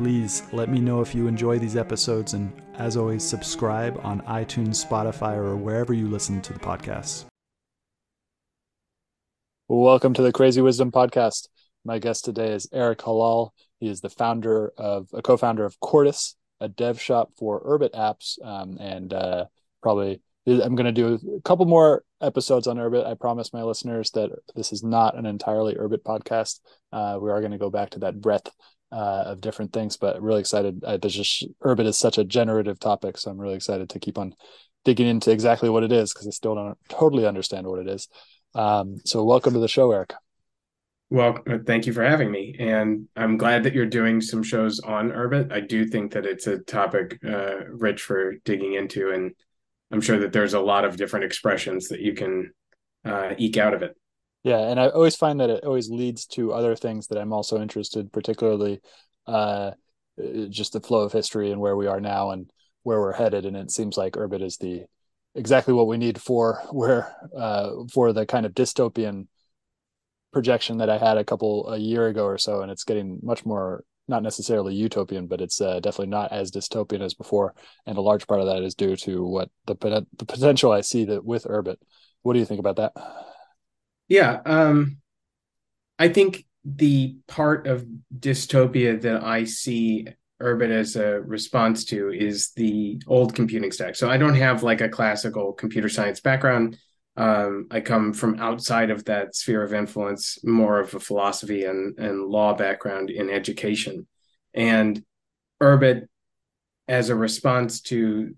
Please let me know if you enjoy these episodes, and as always, subscribe on iTunes, Spotify, or wherever you listen to the podcast. Welcome to the Crazy Wisdom Podcast. My guest today is Eric Halal. He is the founder of a co-founder of Quartus, a dev shop for Urbit apps, um, and uh, probably I'm going to do a couple more episodes on Urbit. I promise my listeners that this is not an entirely Urbit podcast. Uh, we are going to go back to that breadth uh, of different things, but really excited. Uh, there's just Urbit is such a generative topic, so I'm really excited to keep on digging into exactly what it is because I still don't totally understand what it is. Um, so welcome to the show, Eric. Well, uh, thank you for having me, and I'm glad that you're doing some shows on Urbit. I do think that it's a topic uh, rich for digging into, and I'm sure that there's a lot of different expressions that you can uh, eke out of it. Yeah, and I always find that it always leads to other things that I'm also interested, particularly uh, just the flow of history and where we are now and where we're headed. And it seems like Urbit is the exactly what we need for where uh, for the kind of dystopian projection that I had a couple a year ago or so, and it's getting much more not necessarily utopian, but it's uh, definitely not as dystopian as before. And a large part of that is due to what the, the potential I see that with Urbit. What do you think about that? Yeah, um, I think the part of dystopia that I see Urbit as a response to is the old computing stack. So I don't have like a classical computer science background. Um, I come from outside of that sphere of influence, more of a philosophy and, and law background in education. And Urbit, as a response to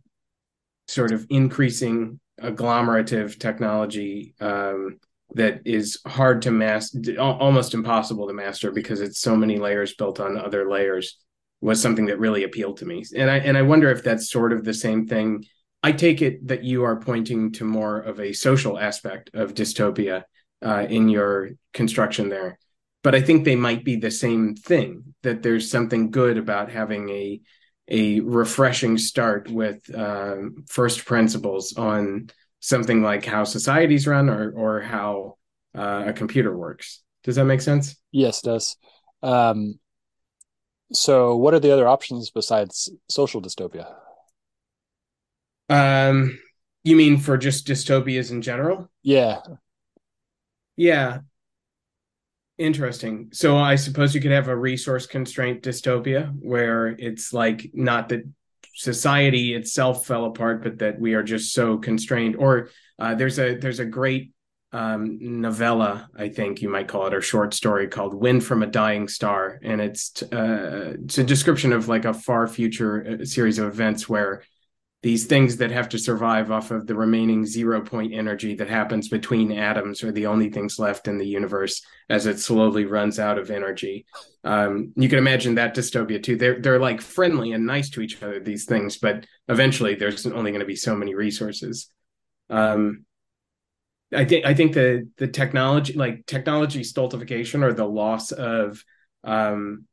sort of increasing agglomerative technology um, that is hard to master, almost impossible to master because it's so many layers built on other layers, was something that really appealed to me. And I and I wonder if that's sort of the same thing. I take it that you are pointing to more of a social aspect of dystopia uh, in your construction there, but I think they might be the same thing. That there's something good about having a a refreshing start with um, first principles on something like how societies run or or how uh, a computer works. Does that make sense? Yes, it does. Um, so, what are the other options besides social dystopia? Um, you mean for just dystopias in general? Yeah. Yeah. Interesting. So I suppose you could have a resource constraint dystopia where it's like not that society itself fell apart, but that we are just so constrained. Or uh, there's a there's a great um, novella, I think you might call it, or short story called "Wind from a Dying Star," and it's uh, it's a description of like a far future uh, series of events where these things that have to survive off of the remaining zero point energy that happens between atoms are the only things left in the universe as it slowly runs out of energy. Um, you can imagine that dystopia too. They're they're like friendly and nice to each other, these things, but eventually there's only going to be so many resources. Um, I think I think the the technology like technology stultification or the loss of um,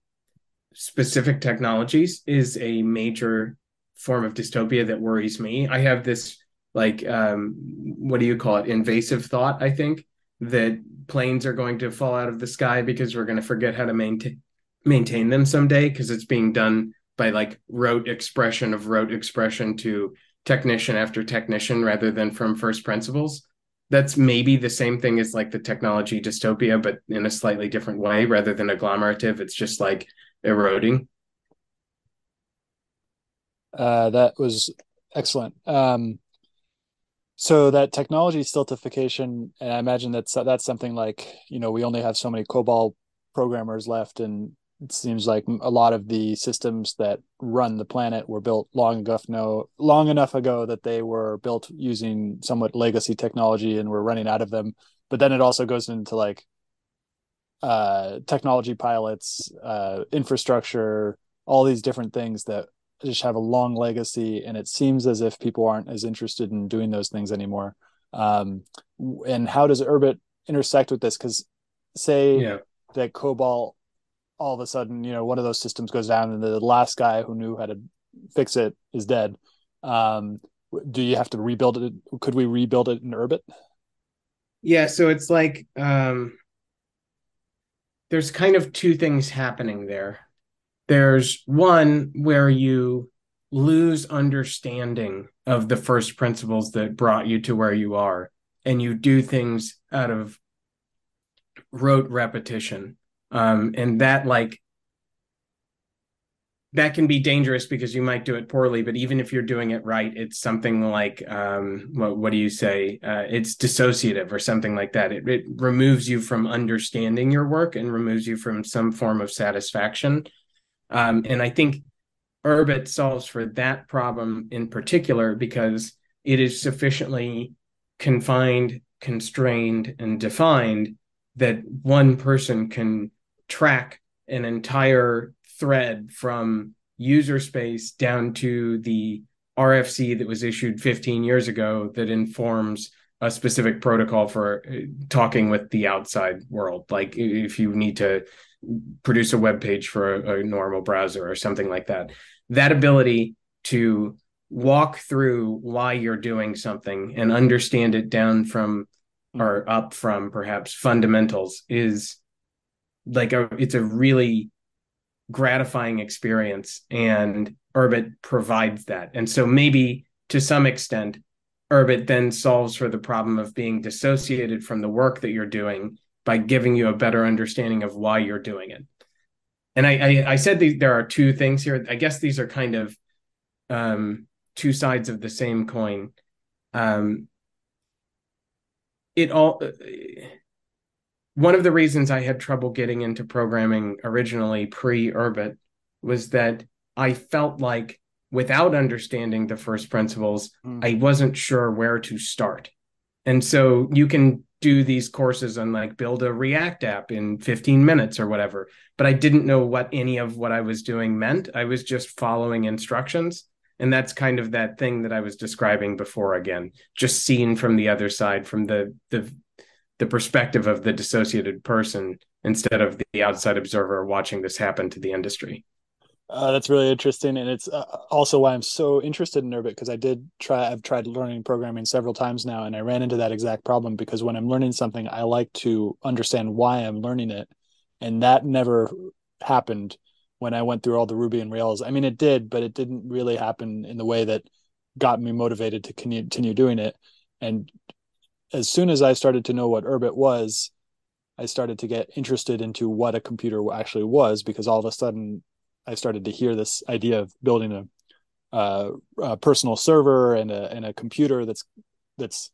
specific technologies is a major form of dystopia that worries me. I have this like um, what do you call it? Invasive thought. I think that planes are going to fall out of the sky because we're going to forget how to maintain maintain them someday because it's being done by like rote expression of rote expression to technician after technician rather than from first principles that's maybe the same thing as like the technology dystopia but in a slightly different way rather than agglomerative it's just like eroding uh, that was excellent. Um, so that technology stultification, and I imagine that's that's something like you know we only have so many COBOL programmers left, and it seems like a lot of the systems that run the planet were built long enough no long enough ago that they were built using somewhat legacy technology, and we're running out of them. But then it also goes into like uh, technology pilots, uh, infrastructure, all these different things that just have a long legacy, and it seems as if people aren't as interested in doing those things anymore. Um, and how does Urbit intersect with this? Because say Yeah. that COBOL all of a sudden, you know, one of those systems goes down, and the last guy who knew how to fix it is dead. Um, do you have to rebuild it? Could we rebuild it in Urbit? Yeah, so it's like um there's kind of two things happening there. There's one where you lose understanding of the first principles that brought you to where you are and you do things out of rote repetition. Um and that like that can be dangerous because you might do it poorly but even if you're doing it right it's something like um, what, what do you say? Uh, it's dissociative or something like that. It, it removes you from understanding your work and removes you from some form of satisfaction um, and i think urbit solves for that problem in particular because it is sufficiently confined constrained and defined that one person can track an entire thread from user space down to the RFC that was issued 15 years ago that informs a specific protocol for uh, talking with the outside world. Like if you need to produce a web page for a, a normal browser or something like that, that ability to walk through why you're doing something and understand it down from hmm. or up from perhaps fundamentals is like a it's a really gratifying experience and Urbit provides that. And so maybe to some extent, Urbit then solves for the problem of being dissociated from the work that you're doing by giving you a better understanding of why you're doing it. And I, I, I said these, there are two things here. I guess these are kind of um, two sides of the same coin. Um, it all one of the reasons I had trouble getting into programming originally pre Urbit was that I felt like without understanding the first principles, Mm. I wasn't sure where to start. And so you can do these courses and like build a React app in 15 minutes or whatever, but I didn't know what any of what I was doing meant. I was just following instructions. And that's kind of that thing that I was describing before again, just seen from the other side, from the the the perspective of the dissociated person instead of the outside observer watching this happen to the industry. Uh, that's really interesting, and it's uh, also why I'm so interested in Urbit because I did try. I've tried learning programming several times now, and I ran into that exact problem because when I'm learning something, I like to understand why I'm learning it, and that never happened when I went through all the Ruby and Rails. I mean, it did, but it didn't really happen in the way that got me motivated to continue doing it. And as soon as I started to know what Urbit was, I started to get interested into what a computer actually was because all of a sudden I started to hear this idea of building a, uh, a personal server and a and a computer that's that's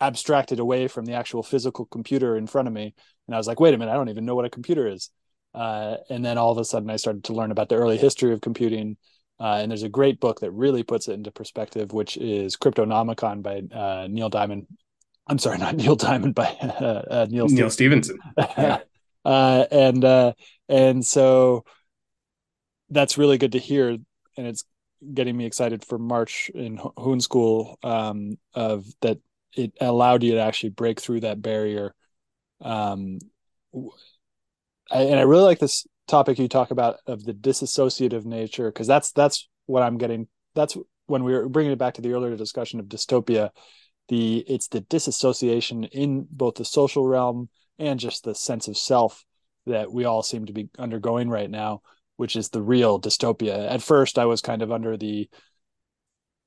abstracted away from the actual physical computer in front of me. And I was like, wait a minute, I don't even know what a computer is. Uh, and then all of a sudden, I started to learn about the early history of computing. Uh, and there's a great book that really puts it into perspective, which is Cryptonomicon by uh, Neil Diamond. I'm sorry, not Neil Diamond, by uh, Neil, Neal Stephenson. yeah. uh, and uh, and so that's really good to hear, and it's getting me excited for March in Hoon School. Um, of that, it allowed you to actually break through that barrier. Um, I, and I really like this topic you talk about of the disassociative nature because that's that's what I'm getting. That's when we were bringing it back to the earlier discussion of dystopia. The it's the disassociation in both the social realm and just the sense of self that we all seem to be undergoing right now, which is the real dystopia. At first, I was kind of under the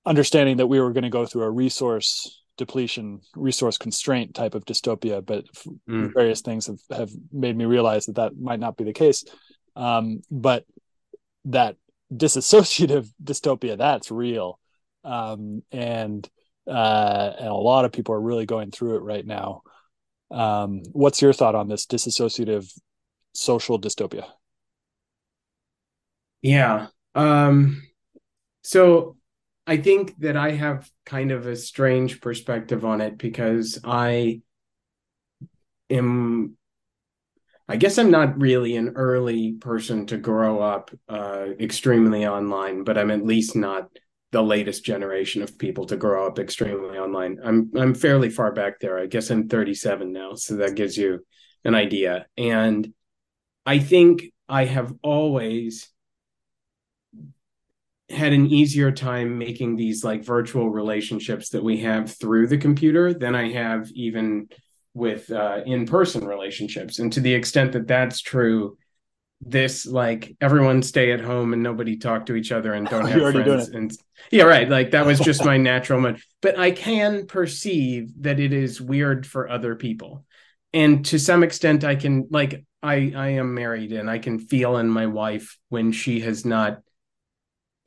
understanding that we were going to go through a resource depletion, resource constraint type of dystopia, but Mm. various things have, have made me realize that that might not be the case. Um, but that disassociative dystopia, that's real. Um, and, uh, and a lot of people are really going through it right now. Um, what's your thought on this disassociative social dystopia? Yeah. Um, so I think that I have kind of a strange perspective on it because I am I guess I'm not really an early person to grow up uh, extremely online, but I'm at least not the latest generation of people to grow up extremely online. I'm I'm fairly far back there. I guess I'm 37 now, so that gives you an idea. And I think I have always had an easier time making these like virtual relationships that we have through the computer than I have even with uh, in-person relationships. And to the extent that that's true this like everyone stay at home and nobody talk to each other and don't have friends and yeah right like that was just my natural mode but i can perceive that it is weird for other people. And to some extent i can like i i am married and i can feel in my wife when she has not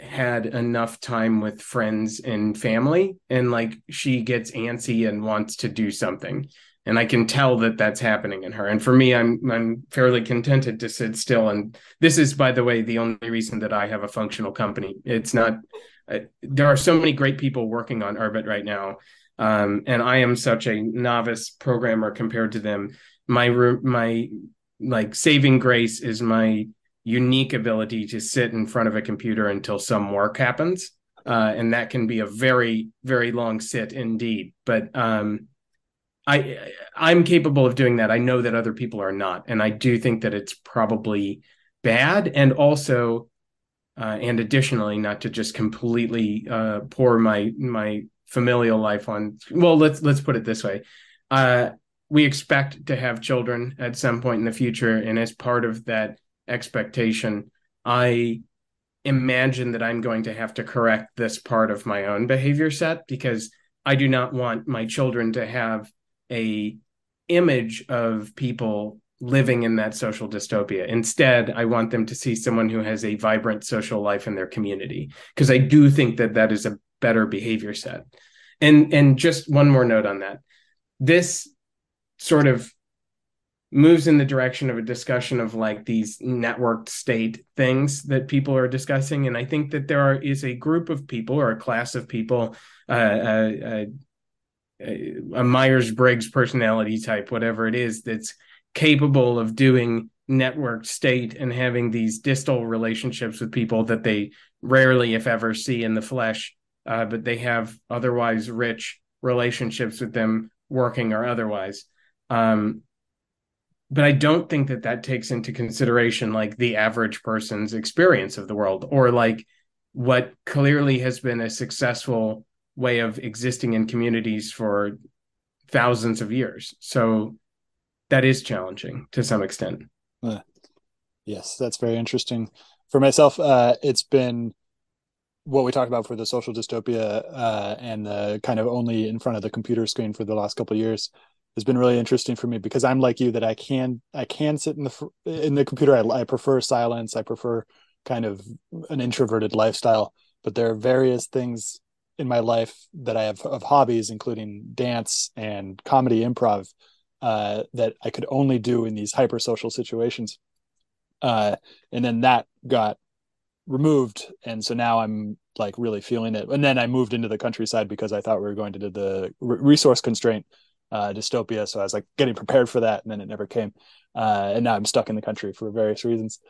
had enough time with friends and family and like she gets antsy and wants to do something and I can tell that that's happening in her. And for me, I'm I'm fairly contented to sit still. And this is, by the way, the only reason that I have a functional company. It's not. Uh, there are so many great people working on Urbit right now, um, and I am such a novice programmer compared to them. My my like saving grace is my unique ability to sit in front of a computer until some work happens. Uh, and that can be a very, very long sit indeed. But um, I I'm capable of doing that. I know that other people are not, and I do think that it's probably bad, and also, uh, and additionally, not to just completely uh, pour my my familial life on. Well, let's let's put it this way: uh, we expect to have children at some point in the future, and as part of that expectation, I imagine that I'm going to have to correct this part of my own behavior set because I do not want my children to have a image of people living in that social dystopia. Instead, I want them to see someone who has a vibrant social life in their community because I do think that that is a better behavior set. And and just one more note on that. This sort of moves in the direction of a discussion of like these networked state things that people are discussing and i think that there are, is a group of people or a class of people uh, uh, uh, a Myers Briggs personality type, whatever it is, that's capable of doing networked state and having these distal relationships with people that they rarely, if ever, see in the flesh, uh, but they have otherwise rich relationships with them, working or otherwise. Um, but I don't think that that takes into consideration like the average person's experience of the world or like what clearly has been a successful way of existing in communities for thousands of years. So that is challenging to some extent. Uh, yes, that's very interesting. For myself, uh, it's been what we talked about for the social dystopia uh, and the kind of only in front of the computer screen for the last couple years has been really interesting for me because I'm like you that I can I can sit in the in the computer. I, I prefer silence. I prefer kind of an introverted lifestyle. But there are various things in my life that I have of hobbies, including dance and comedy, improv, uh, that I could only do in these hypersocial situations. Uh, and then that got removed, and so now I'm like really feeling it. And then I moved into the countryside because I thought we were going to do the resource constraint uh, dystopia. So I was like getting prepared for that, and then it never came. Uh, and now I'm stuck in the country for various reasons.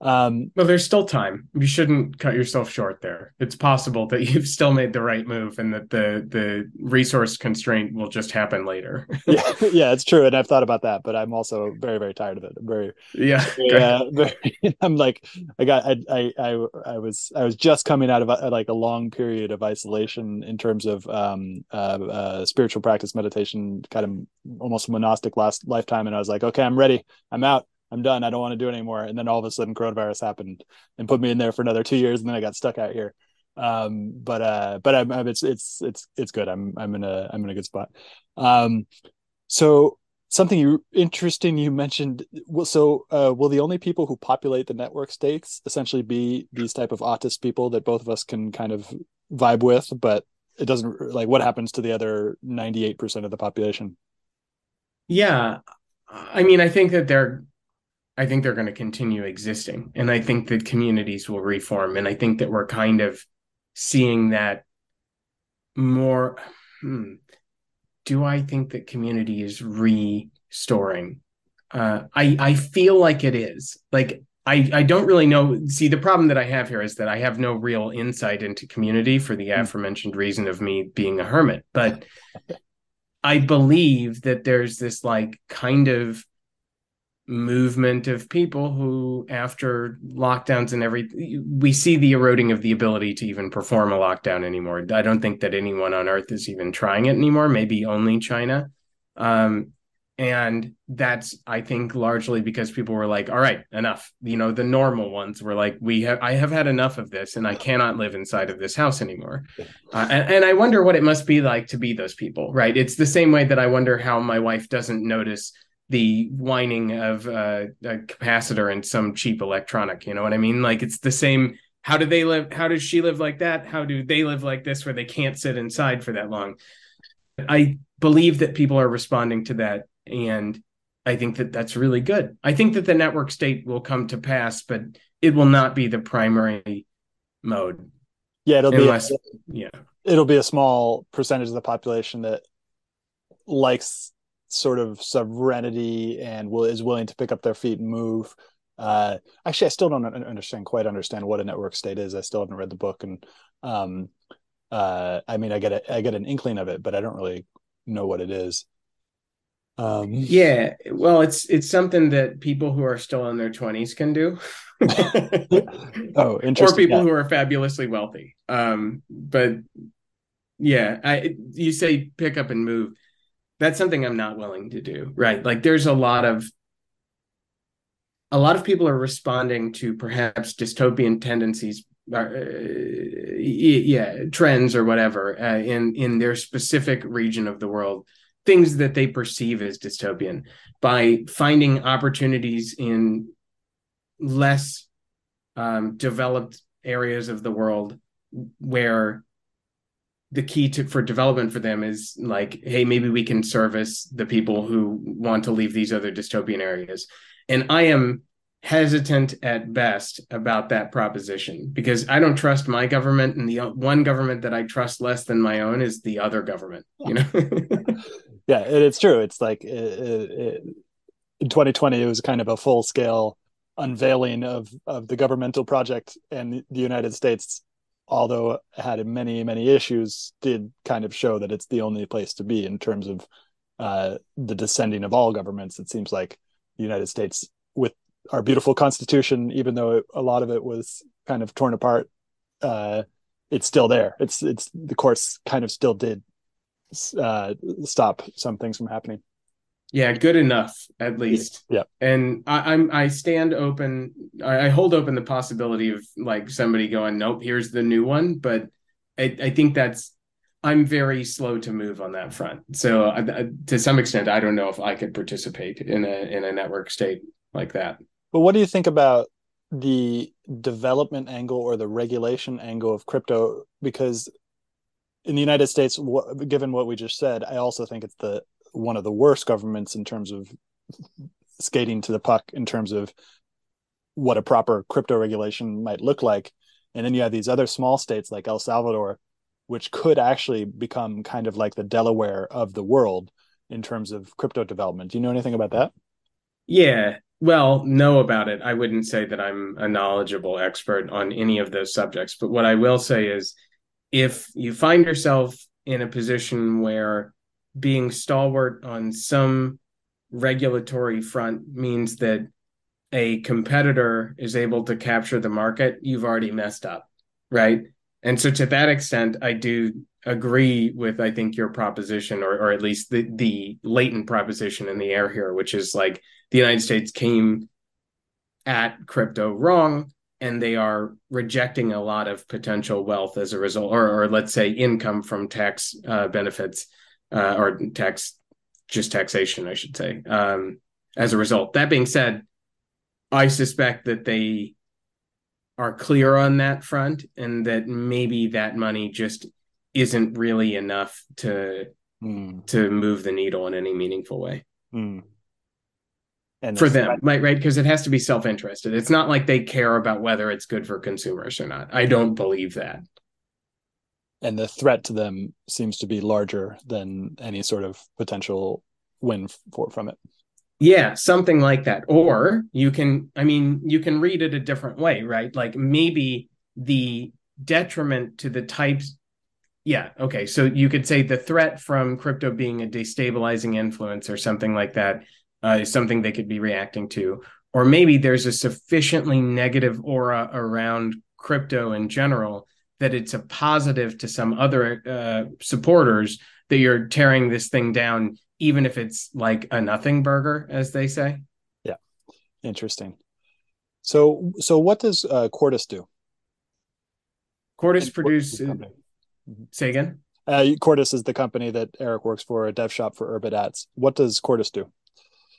Um, well, there's still time. You shouldn't cut yourself short there. It's possible that you've still made the right move, and that the the resource constraint will just happen later. yeah, yeah, it's true, and I've thought about that, but I'm also very, very tired of it. I'm very, yeah, yeah. Very, I'm like, I got, I, I, I, I was, I was just coming out of a, like a long period of isolation in terms of um, uh, uh, spiritual practice, meditation, kind of almost monastic last lifetime, and I was like, okay, I'm ready. I'm out. I'm done. I don't want to do it anymore. And then all of a sudden coronavirus happened and put me in there for another two years. And then I got stuck out here. Um, but, uh, but I'm, I'm, it's, it's, it's, it's good. I'm, I'm in a, I'm in a good spot. Um, so something you interesting you mentioned. So, uh, will the only people who populate the network states essentially be these type of autist people that both of us can kind of vibe with, but it doesn't like what happens to the other 98% of the population? Yeah. I mean, I think that they're I think they're going to continue existing. And I think that communities will reform. And I think that we're kind of seeing that more. Hmm, do I think that community is restoring? uh, I I feel like it is. Like I I don't really know. See, the problem that I have here is that I have no real insight into community for the hmm. aforementioned reason of me being a hermit. But I believe that there's this like kind of movement of people who after lockdowns and every we see the eroding of the ability to even perform a lockdown anymore. I don't think that anyone on earth is even trying it anymore maybe only china. Um, and that's i think largely because people were like all right enough. You know the normal ones were like we have i have had enough of this and i cannot live inside of this house anymore. Uh, and, and i wonder what it must be like to be those people right? It's the same way that i wonder how my wife doesn't notice the whining of uh, a capacitor in some cheap electronic you know what i mean like it's the same how do they live how does she live like that how do they live like this where they can't sit inside for that long i believe that people are responding to that and I think that that's really good. I think that the network state will come to pass, but it will not be the primary mode. Yeah, it'll unless, be yeah. It'll be a small percentage of the population that likes sort of sovereignty and will is willing to pick up their feet and move. Uh, actually, I still don't understand quite understand what a network state is. I still haven't read the book, and um, uh, I mean, I get a, I get an inkling of it, but I don't really know what it is. Um, yeah, well, it's it's something that people who are still in their twenties can do. oh, interesting. Or people yeah. who are fabulously wealthy. Um, but yeah, I you say pick up and move. That's something I'm not willing to do. Right? Like, there's a lot of a lot of people are responding to perhaps dystopian tendencies uh, yeah trends or whatever uh, in in their specific region of the world things that they perceive as dystopian by finding opportunities in less um, developed areas of the world where the key to for development for them is like hey maybe we can service the people who want to leave these other dystopian areas and i am hesitant at best about that proposition because I don't trust my government, and the one government that I trust less than my own is the other government. You know. yeah, it's true. It's like it, it, in 2020, it was kind of a full scale unveiling of of the governmental project, and the United States, although had many many issues, did kind of show that it's the only place to be in terms of uh, the descending of all governments. It seems like the United States with our beautiful constitution, even though it, a lot of it was kind of torn apart, uh, it's still there. It's it's the courts kind of still did uh, stop some things from happening. Yeah, good enough at least. Yeah, and I, I'm I stand open. I, I hold open the possibility of like somebody going, nope, here's the new one. But I, I think that's I'm very slow to move on that front. So uh, to some extent, I don't know if I could participate in a in a network state like that. But what do you think about the development angle or the regulation angle of crypto? Because in the United States, given what we just said, I also think it's the one of the worst governments in terms of skating to the puck in terms of what a proper crypto regulation might look like. And then you have these other small states like El Salvador, which could actually become kind of like the Delaware of the world in terms of crypto development. Do you know anything about that? Yeah, well know about it i wouldn't say that i'm a knowledgeable expert on any of those subjects but what i will say is if you find yourself in a position where being stalwart on some regulatory front means that a competitor is able to capture the market you've already messed up right? And so to that extent i do agree with i think your proposition or, or at least the, the latent proposition in the air here which is like the United States came at crypto wrong and they are rejecting a lot of potential wealth as a result, or, or let's say income from tax uh, benefits uh, or tax, just taxation, I should say, um, as a result. That being said, I suspect that they are clear on that front and that maybe that money just isn't really enough to mm. to move the needle in any meaningful way. Mm and for them right. right because it has to be self-interested. It's not like they care about whether it's good for consumers or not. I don't believe that and the threat to them seems to be larger than any sort of potential win for from it Yeah, something like that. Or you can, I mean, you can read it a different way, right? Like maybe the detriment to the types. Yeah, okay. So you could say the threat from crypto being a destabilizing influence or something like that uh, is something they could be reacting to. Or maybe there's a sufficiently negative aura around crypto in general that it's a positive to some other uh, supporters that you're tearing this thing down even if it's like a nothing burger, as they say. Yeah, interesting. So, so what does uh, Quartus do? Quartus produce. Mm-hmm. Say again. Uh, Quartus is the company that Eric works for, a dev shop for Urbit apps. What does Quartus do?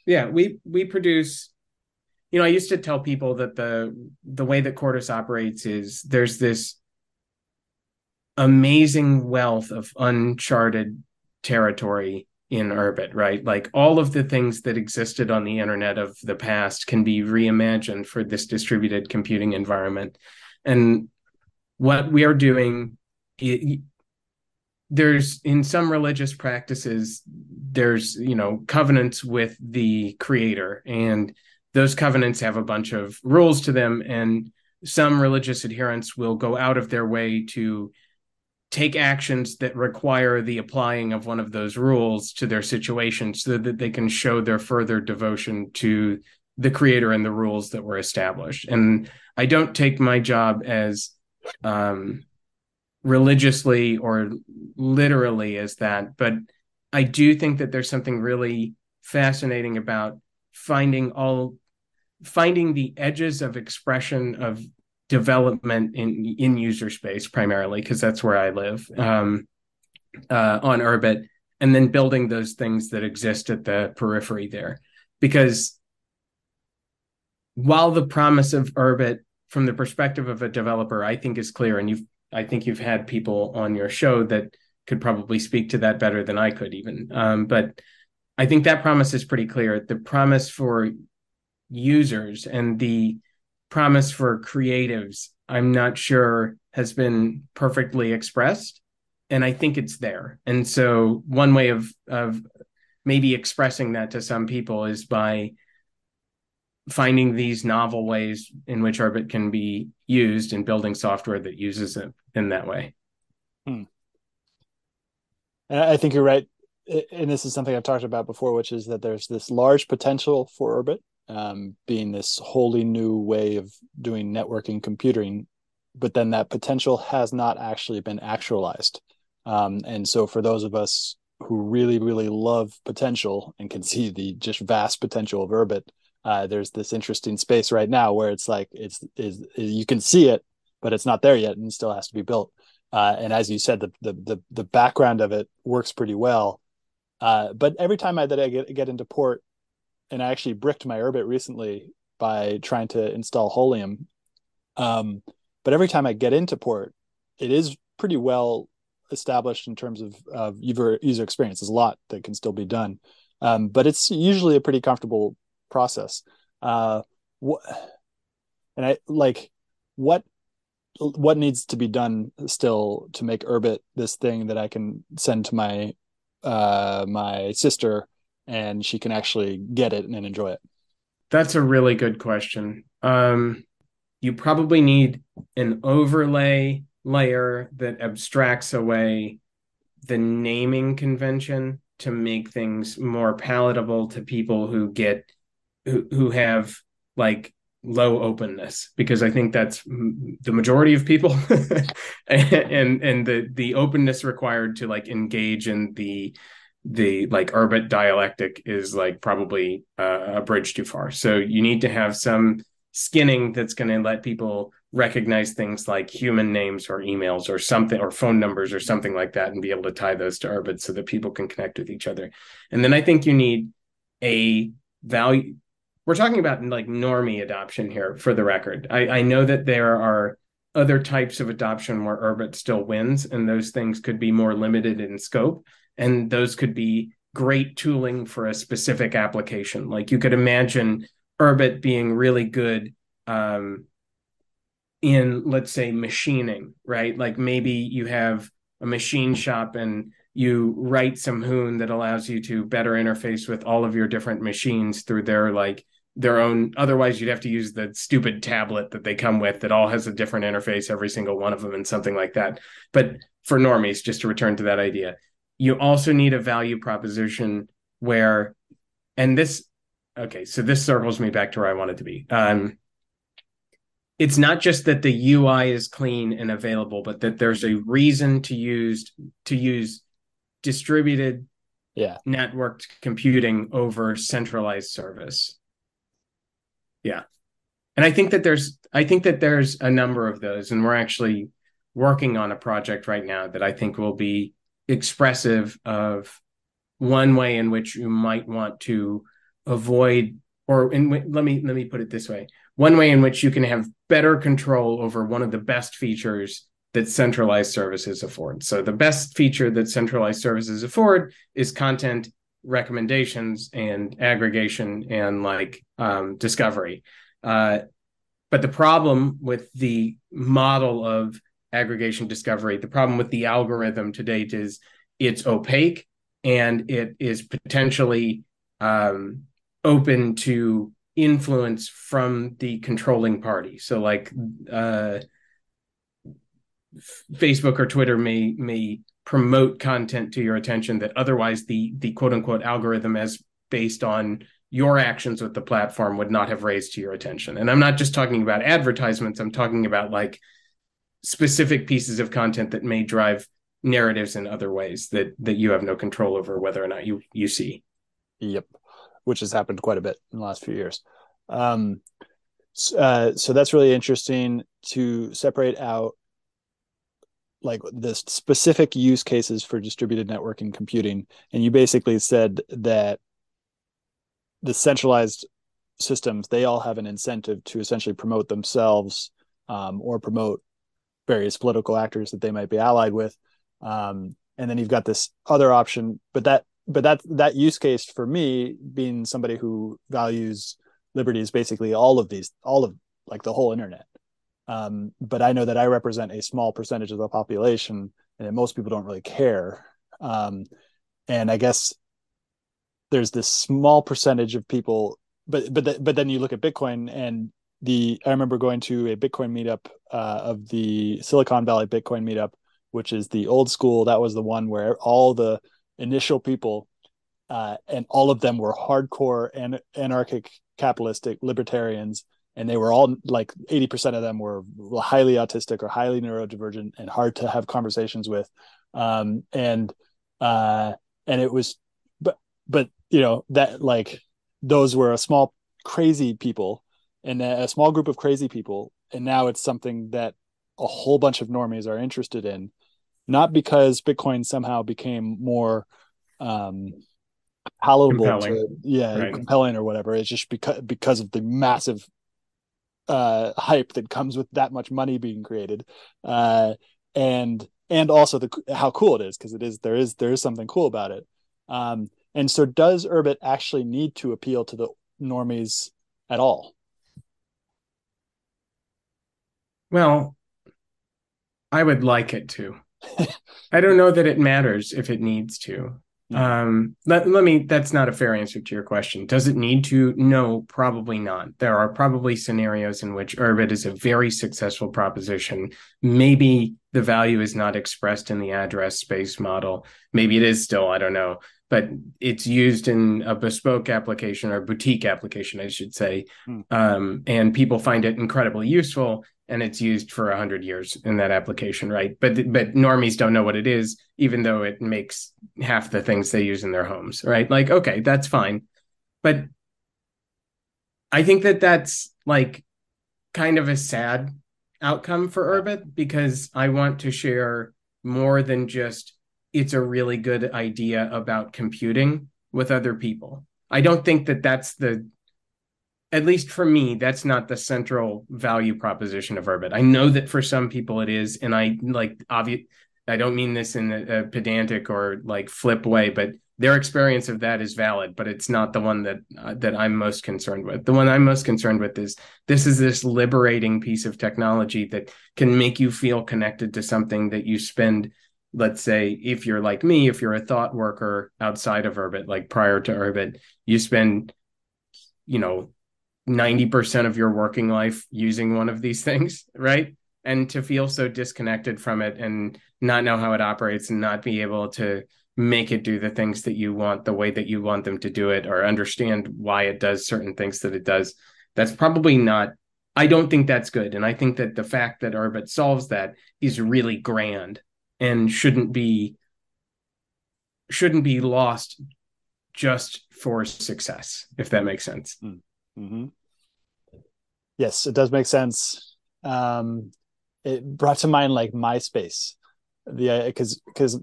Yeah, we we produce. You know, I used to tell people that the the way that Quartus operates is there's this amazing wealth of uncharted territory in Urbit, right? Like all of the things that existed on the internet of the past can be reimagined for this distributed computing environment. And what we are doing, it, there's in some religious practices, there's, you know, covenants with the creator, and those covenants have a bunch of rules to them. And some religious adherents will go out of their way to take actions that require the applying of one of those rules to their situation so that they can show their further devotion to the creator and the rules that were established. And i don't take my job as um, religiously or literally as that but i do think that there's something really fascinating about finding all finding the edges of expression of development in in user space primarily because that's where I live um, uh, on Urbit, and then building those things that exist at the periphery there. Because while the promise of Urbit, from the perspective of a developer, I think is clear, and you've I think you've had people on your show that could probably speak to that better than I could even. Um, but I think that promise is pretty clear. The promise for users and the promise for creatives, I'm not sure has been perfectly expressed. And I think it's there. And so one way of of maybe expressing that to some people is by finding these novel ways in which Urbit can be used and building software that uses it in that way. Hmm. I think you're right. And this is something I've talked about before, which is that there's this large potential for Urbit um, being this wholly new way of doing networking computing, but then that potential has not actually been actualized. Um, and so, for those of us who really, really love potential and can see the just vast potential of Urbit, uh, there's this interesting space right now where it's like it's is you can see it, but it's not there yet, and still has to be built. Uh, and as you said, the, the the the background of it works pretty well. Uh, but every time I that I get get into port, and I actually bricked my Urbit recently by trying to install Holium. Um, but every time I get into port, it is pretty well established in terms of, of user user experience. There's a lot that can still be done, um, but it's usually a pretty comfortable process. Uh, and I like what what needs to be done still to make Urbit this thing that I can send to my uh, my sister and she can actually get it and enjoy it? That's a really good question. Um, you probably need an overlay layer that abstracts away the naming convention to make things more palatable to people who get who, who have like low openness because i think that's the majority of people and and the the openness required to like engage in the the like Urbit dialectic is like probably uh, a bridge too far. So you need to have some skinning that's going to let people recognize things like human names or emails or something or phone numbers or something like that and be able to tie those to Urbit so that people can connect with each other. And then I think you need a value. We're talking about like normie adoption here for the record. I, I know that there are other types of adoption where Urbit still wins, and those things could be more limited in scope and those could be great tooling for a specific application. Like you could imagine Urbit being really good um, in, let's say, machining, right? Like maybe you have a machine shop and you write some hoon that allows you to better interface with all of your different machines through their like their own otherwise you'd have to use the stupid tablet that they come with that all has a different interface every single one of them and something like that but for normies just to return to that idea you also need a value proposition where and this okay so this circles me back to where i wanted to be. Um it's not just that the ui is clean and available but that there's a reason to use to use distributed yeah. networked computing over centralized service. Yeah. And i think that there's i think that there's a number of those and we're actually working on a project right now that i think will be expressive of one way in which you might want to avoid or in let me let me put it this way. One way in which you can have better control over one of the best features that centralized services afford. So the best feature that centralized services afford is content recommendations and aggregation and like um, discovery. Uh, but the problem with the model of aggregation discovery. The problem with the algorithm to date is it's opaque and it is potentially um, open to influence from the controlling party. So, like uh, Facebook or Twitter may may promote content to your attention that otherwise the the quote unquote algorithm as based on your actions with the platform would not have raised to your attention. And I'm not just talking about advertisements. I'm talking about like specific pieces of content that may drive narratives in other ways that that you have no control over whether or not you you see. Yep. Which has happened quite a bit in the last few years. Um uh, so that's really interesting to separate out like the specific use cases for distributed networking computing. And you basically said that the centralized systems they all have an incentive to essentially promote themselves um, or promote various political actors that they might be allied with. Um, and then you've got this other option but that but that that use case for me being somebody who values liberty is basically all of these all of like the whole internet. Um, but i know that i represent a small percentage of the population and most people don't really care. Um, and i guess there's this small percentage of people but but th- but then you look at bitcoin and the I remember going to a Bitcoin meetup uh, of the Silicon Valley Bitcoin meetup, which is the old school. That was the one where all the initial people, uh, and all of them were hardcore and anarchic capitalistic libertarians, and they were all like eighty percent of them were highly autistic or highly neurodivergent and hard to have conversations with, um, and uh, and it was, but but you know that like those were a small crazy people and a small group of crazy people and now it's something that a whole bunch of normies are interested in not because bitcoin somehow became more um palatable compelling. to yeah right. compelling or whatever it's just because because of the massive uh hype that comes with that much money being created uh and and also the how cool it is because it is there is there is something cool about it um and so does urbit actually need to appeal to the normies at all Well, I would like it to. I don't know that it matters if it needs to. Um, let, let me, that's not a fair answer to your question. Does it need to? No, probably not. There are probably scenarios in which Urbit is a very successful proposition. Maybe the value is not expressed in the address space model. Maybe it is still, I don't know, but it's used in a bespoke application or boutique application, I should say. Hmm. Um, and people find it incredibly useful and it's used for 100 years in that application right but but normies don't know what it is even though it makes half the things they use in their homes right like okay that's fine but i think that that's like kind of a sad outcome for urbit because i want to share more than just it's a really good idea about computing with other people i don't think that that's the at least for me, that's not the central value proposition of Urbit. I know that for some people it is, and I like obvious. I don't mean this in a, a, pedantic or like flip way, but their experience of that is valid, but it's not the one that uh, that I'm most concerned with. The one I'm most concerned with is this is this liberating piece of technology that can make you feel connected to something that you spend let's say if you're like me, if you're a thought worker outside of Urbit, like prior to Urbit, you spend, you know, 90% of your working life using one of these things, right? And to feel so disconnected from it and not know how it operates and not be able to make it do the things that you want the way that you want them to do it or understand why it does certain things that it does, that's probably not I don't think that's good. And I think that the fact that Urbit solves that is really grand and shouldn't be shouldn't be lost just for success if that makes sense hmm. mm-hmm. yes it does make sense um it brought to mind like myspace the because uh, because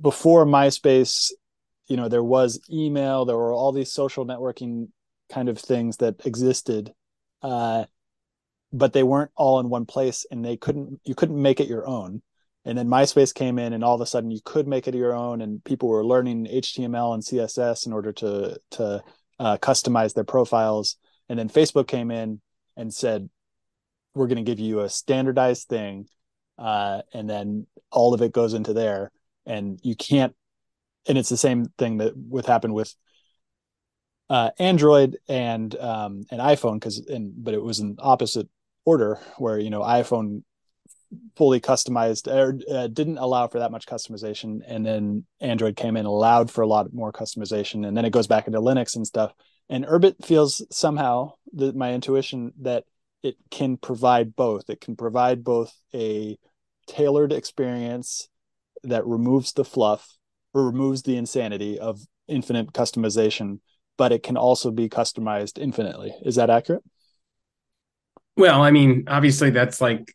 before myspace you know there was email there were all these social networking kind of things that existed uh but they weren't all in one place and they couldn't you couldn't make it your own. And then myspace came in and all of a sudden you could make it your own and people were learning html and css in order to to uh, customize their profiles. And then facebook came in and said we're going to give you a standardized thing uh, and then all of it goes into there. And you can't and it's the same thing that would happen with uh, Android and um, an iPhone because and but it was an opposite order where you know iphone fully customized or uh, didn't allow for that much customization and then android came in allowed for a lot more customization and then it goes back into linux and stuff. And urbit feels somehow that my intuition that it can provide both. It can provide both a tailored experience that removes the fluff or removes the insanity of infinite customization but it can also be customized infinitely. Is that accurate well, I mean, obviously that's like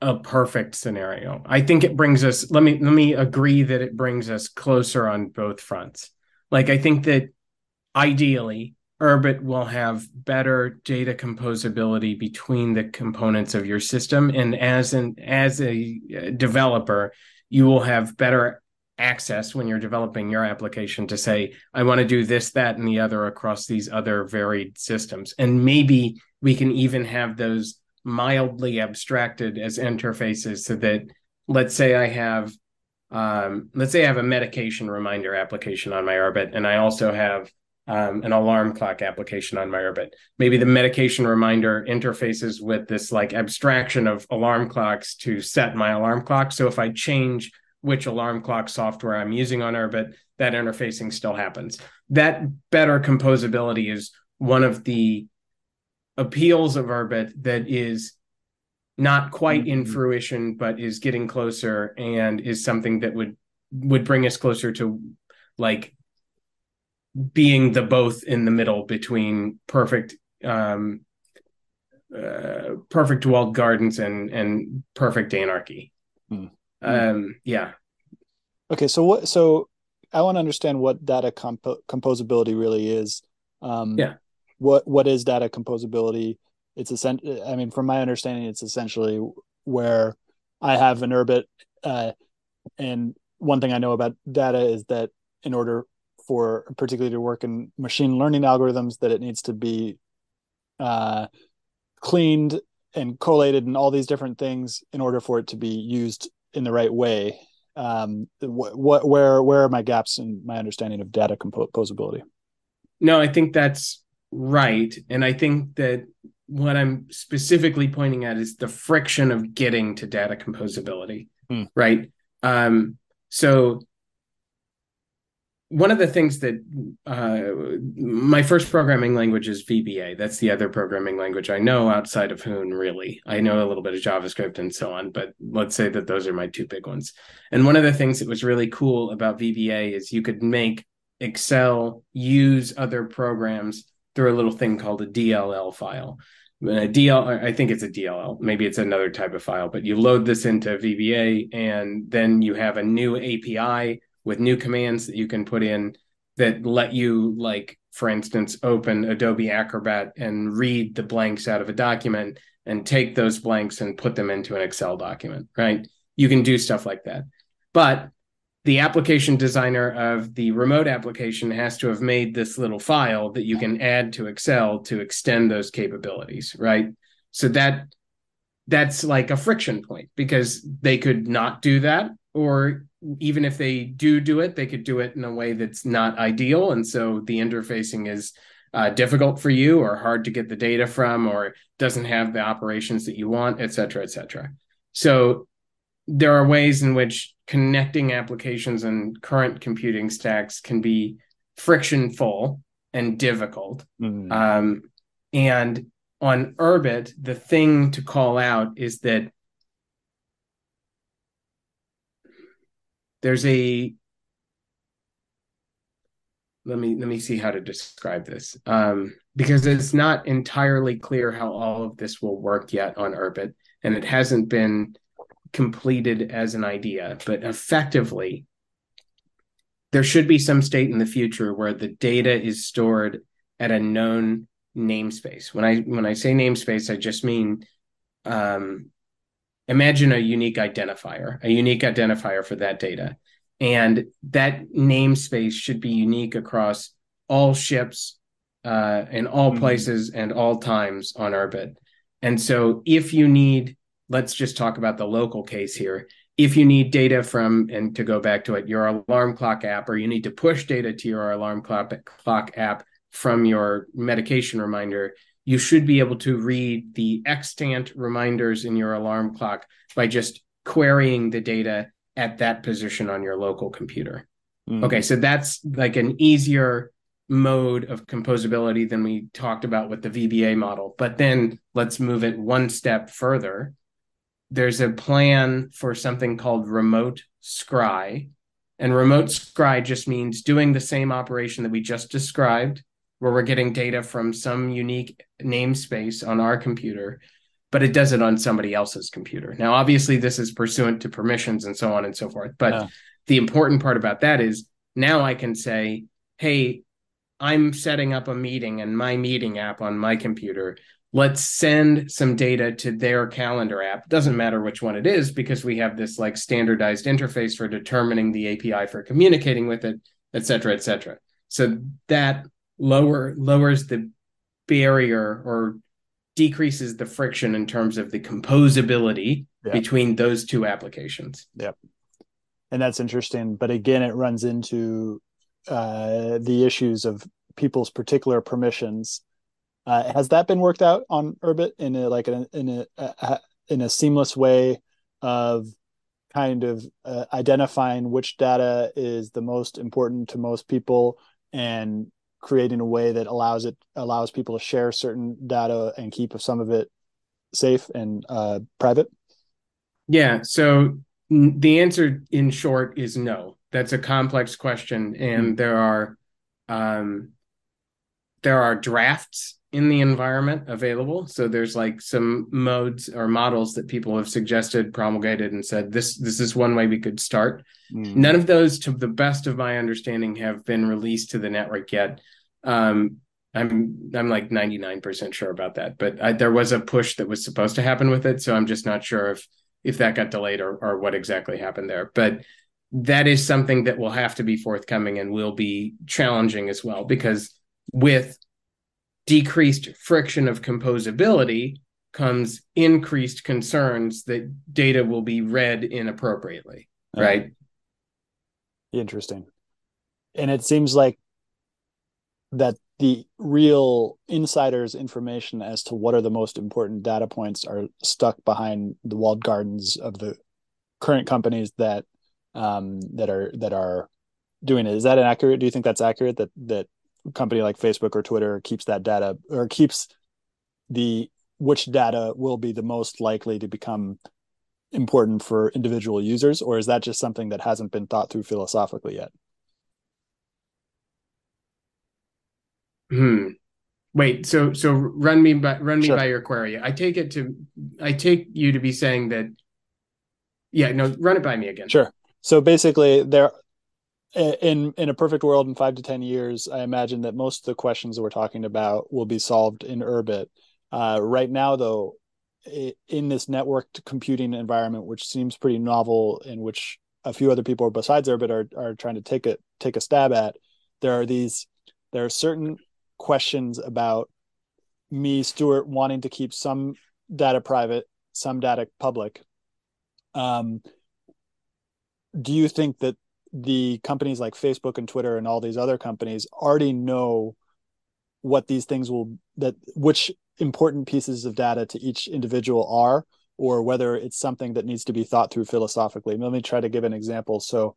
a perfect scenario. I think it brings us let me let me agree that it brings us closer on both fronts. Like I think that ideally Urbit will have better data composability between the components of your system and as an as a uh, developer you will have better access when you're developing your application to say I want to do this that and the other across these other varied systems and maybe we can even have those mildly abstracted as interfaces so that let's say I have um, let's say I have a medication reminder application on my Urbit, and I also have um, an alarm clock application on my Urbit. Maybe the medication reminder interfaces with this like abstraction of alarm clocks to set my alarm clock. So if I change which alarm clock software I'm using on Urbit, that interfacing still happens. That better composability is one of the appeals of Urbit that is not quite mm-hmm. in fruition, but is getting closer and is something that would would bring us closer to like being the both in the middle between perfect um uh, perfect walled gardens and and perfect anarchy mm. Um yeah. Okay so what so i want to understand what data comp- composability really is. Um yeah. what what is data composability? It's essentially, I mean, from my understanding, it's essentially where I have an Urbit, uh, and one thing I know about data is that in order for particularly to work in machine learning algorithms, that it needs to be uh, cleaned and collated and all these different things in order for it to be used in the right way. Um, what, what where where are my gaps in my understanding of data composability? No, I think that's right. And I think that what I'm specifically pointing at is the friction of getting to data composability, hmm. right? Um, so one of the things that uh, my first programming language is VBA. That's the other programming language I know outside of Hoon, really. I know a little bit of JavaScript and so on, but let's say that those are my two big ones. And one of the things that was really cool about VBA is you could make Excel use other programs through a little thing called a DLL file. A DL, I think it's a DLL. Maybe it's another type of file, but you load this into VBA, and then you have a new API with new commands that you can put in that let you, like, for instance, open Adobe Acrobat and read the blanks out of a document and take those blanks and put them into an Excel document, right? You can do stuff like that. But the application designer of the remote application has to have made this little file that you can add to Excel to extend those capabilities, right? So that that's like a friction point because they could not do that or even if they do do it they could do it in a way that's not ideal. And so the interfacing is uh, difficult for you or hard to get the data from or doesn't have the operations that you want et cetera et cetera. So there are ways in which connecting applications and current computing stacks can be frictionful and difficult. Mm. um, and on Urbit, the thing to call out is that there's a let me let me see how to describe this um, because it's not entirely clear how all of this will work yet on Urbit, and it hasn't been completed as an idea. But effectively, there should be some state in the future where the data is stored at a known namespace. When I when I say namespace, I just mean um, imagine a unique identifier, a unique identifier for that data. And that namespace should be unique across all ships uh, in all mm-hmm. places and all times on Urbit. And so if you need, let's just talk about the local case here. If you need data from, and to go back to it, your alarm clock app, or you need to push data to your alarm clock, clock app from your medication reminder, you should be able to read the extant reminders in your alarm clock by just querying the data at that position on your local computer. Mm. Okay, so that's like an easier mode of composability than we talked about with the VBA model. But then let's move it one step further. There's a plan for something called remote scry. And remote scry just means doing the same operation that we just described where we're getting data from some unique namespace on our computer, but it does it on somebody else's computer. Now, obviously, this is pursuant to permissions and so on and so forth. But yeah. the important part about that is now I can say, hey, I'm setting up a meeting in my meeting app on my computer. Let's send some data to their calendar app. Doesn't matter which one it is because we have this like standardized interface for determining the API for communicating with it, et cetera, et cetera. So that lower lowers the barrier or decreases the friction in terms of the composability yeah. between those two applications. Yep. And that's interesting. But again, it runs into uh, the issues of people's particular permissions. Uh, has that been worked out on Urbit in a like a, in a, a in a seamless way of kind of uh, identifying which data is the most important to most people and creating a way that allows it allows people to share certain data and keep some of it safe and uh, private? Yeah. So the answer, in short, is no. That's a complex question, and mm-hmm. there are um, there are drafts in the environment available. So there's like some modes or models that people have suggested, promulgated, and said this this is one way we could start. Mm. None of those, to the best of my understanding, have been released to the network yet. Um, I'm I'm like 99% sure about that, but I, there was a push that was supposed to happen with it, so I'm just not sure if if that got delayed or or what exactly happened there. But that is something that will have to be forthcoming and will be challenging as well because with decreased friction of composability comes increased concerns that data will be read inappropriately right interesting and it seems like that the real insiders information as to what are the most important data points are stuck behind the walled gardens of the current companies that um, that are that are doing it. Is that accurate? Do you think that's accurate that that company like Facebook or Twitter keeps that data or keeps the which data will be the most likely to become important for individual users or is that just something that hasn't been thought through philosophically yet Hmm. Wait, so so run me by run me sure. by your query. I take it to I take you to be saying that yeah, no, run it by me again. Sure. So basically there in in a perfect world in 5 to 10 years, I imagine that most of the questions that we're talking about will be solved in Urbit. Uh, right now though, in this networked computing environment which seems pretty novel in which a few other people besides Urbit are are trying to take a take a stab at, there are these there are certain questions about me, Stuart, wanting to keep some data private some data public. Um, do you think that the companies like Facebook and Twitter and all these other companies already know what these things will that which important pieces of data to each individual are or whether it's something that needs to be thought through philosophically. Let me try to give an example. So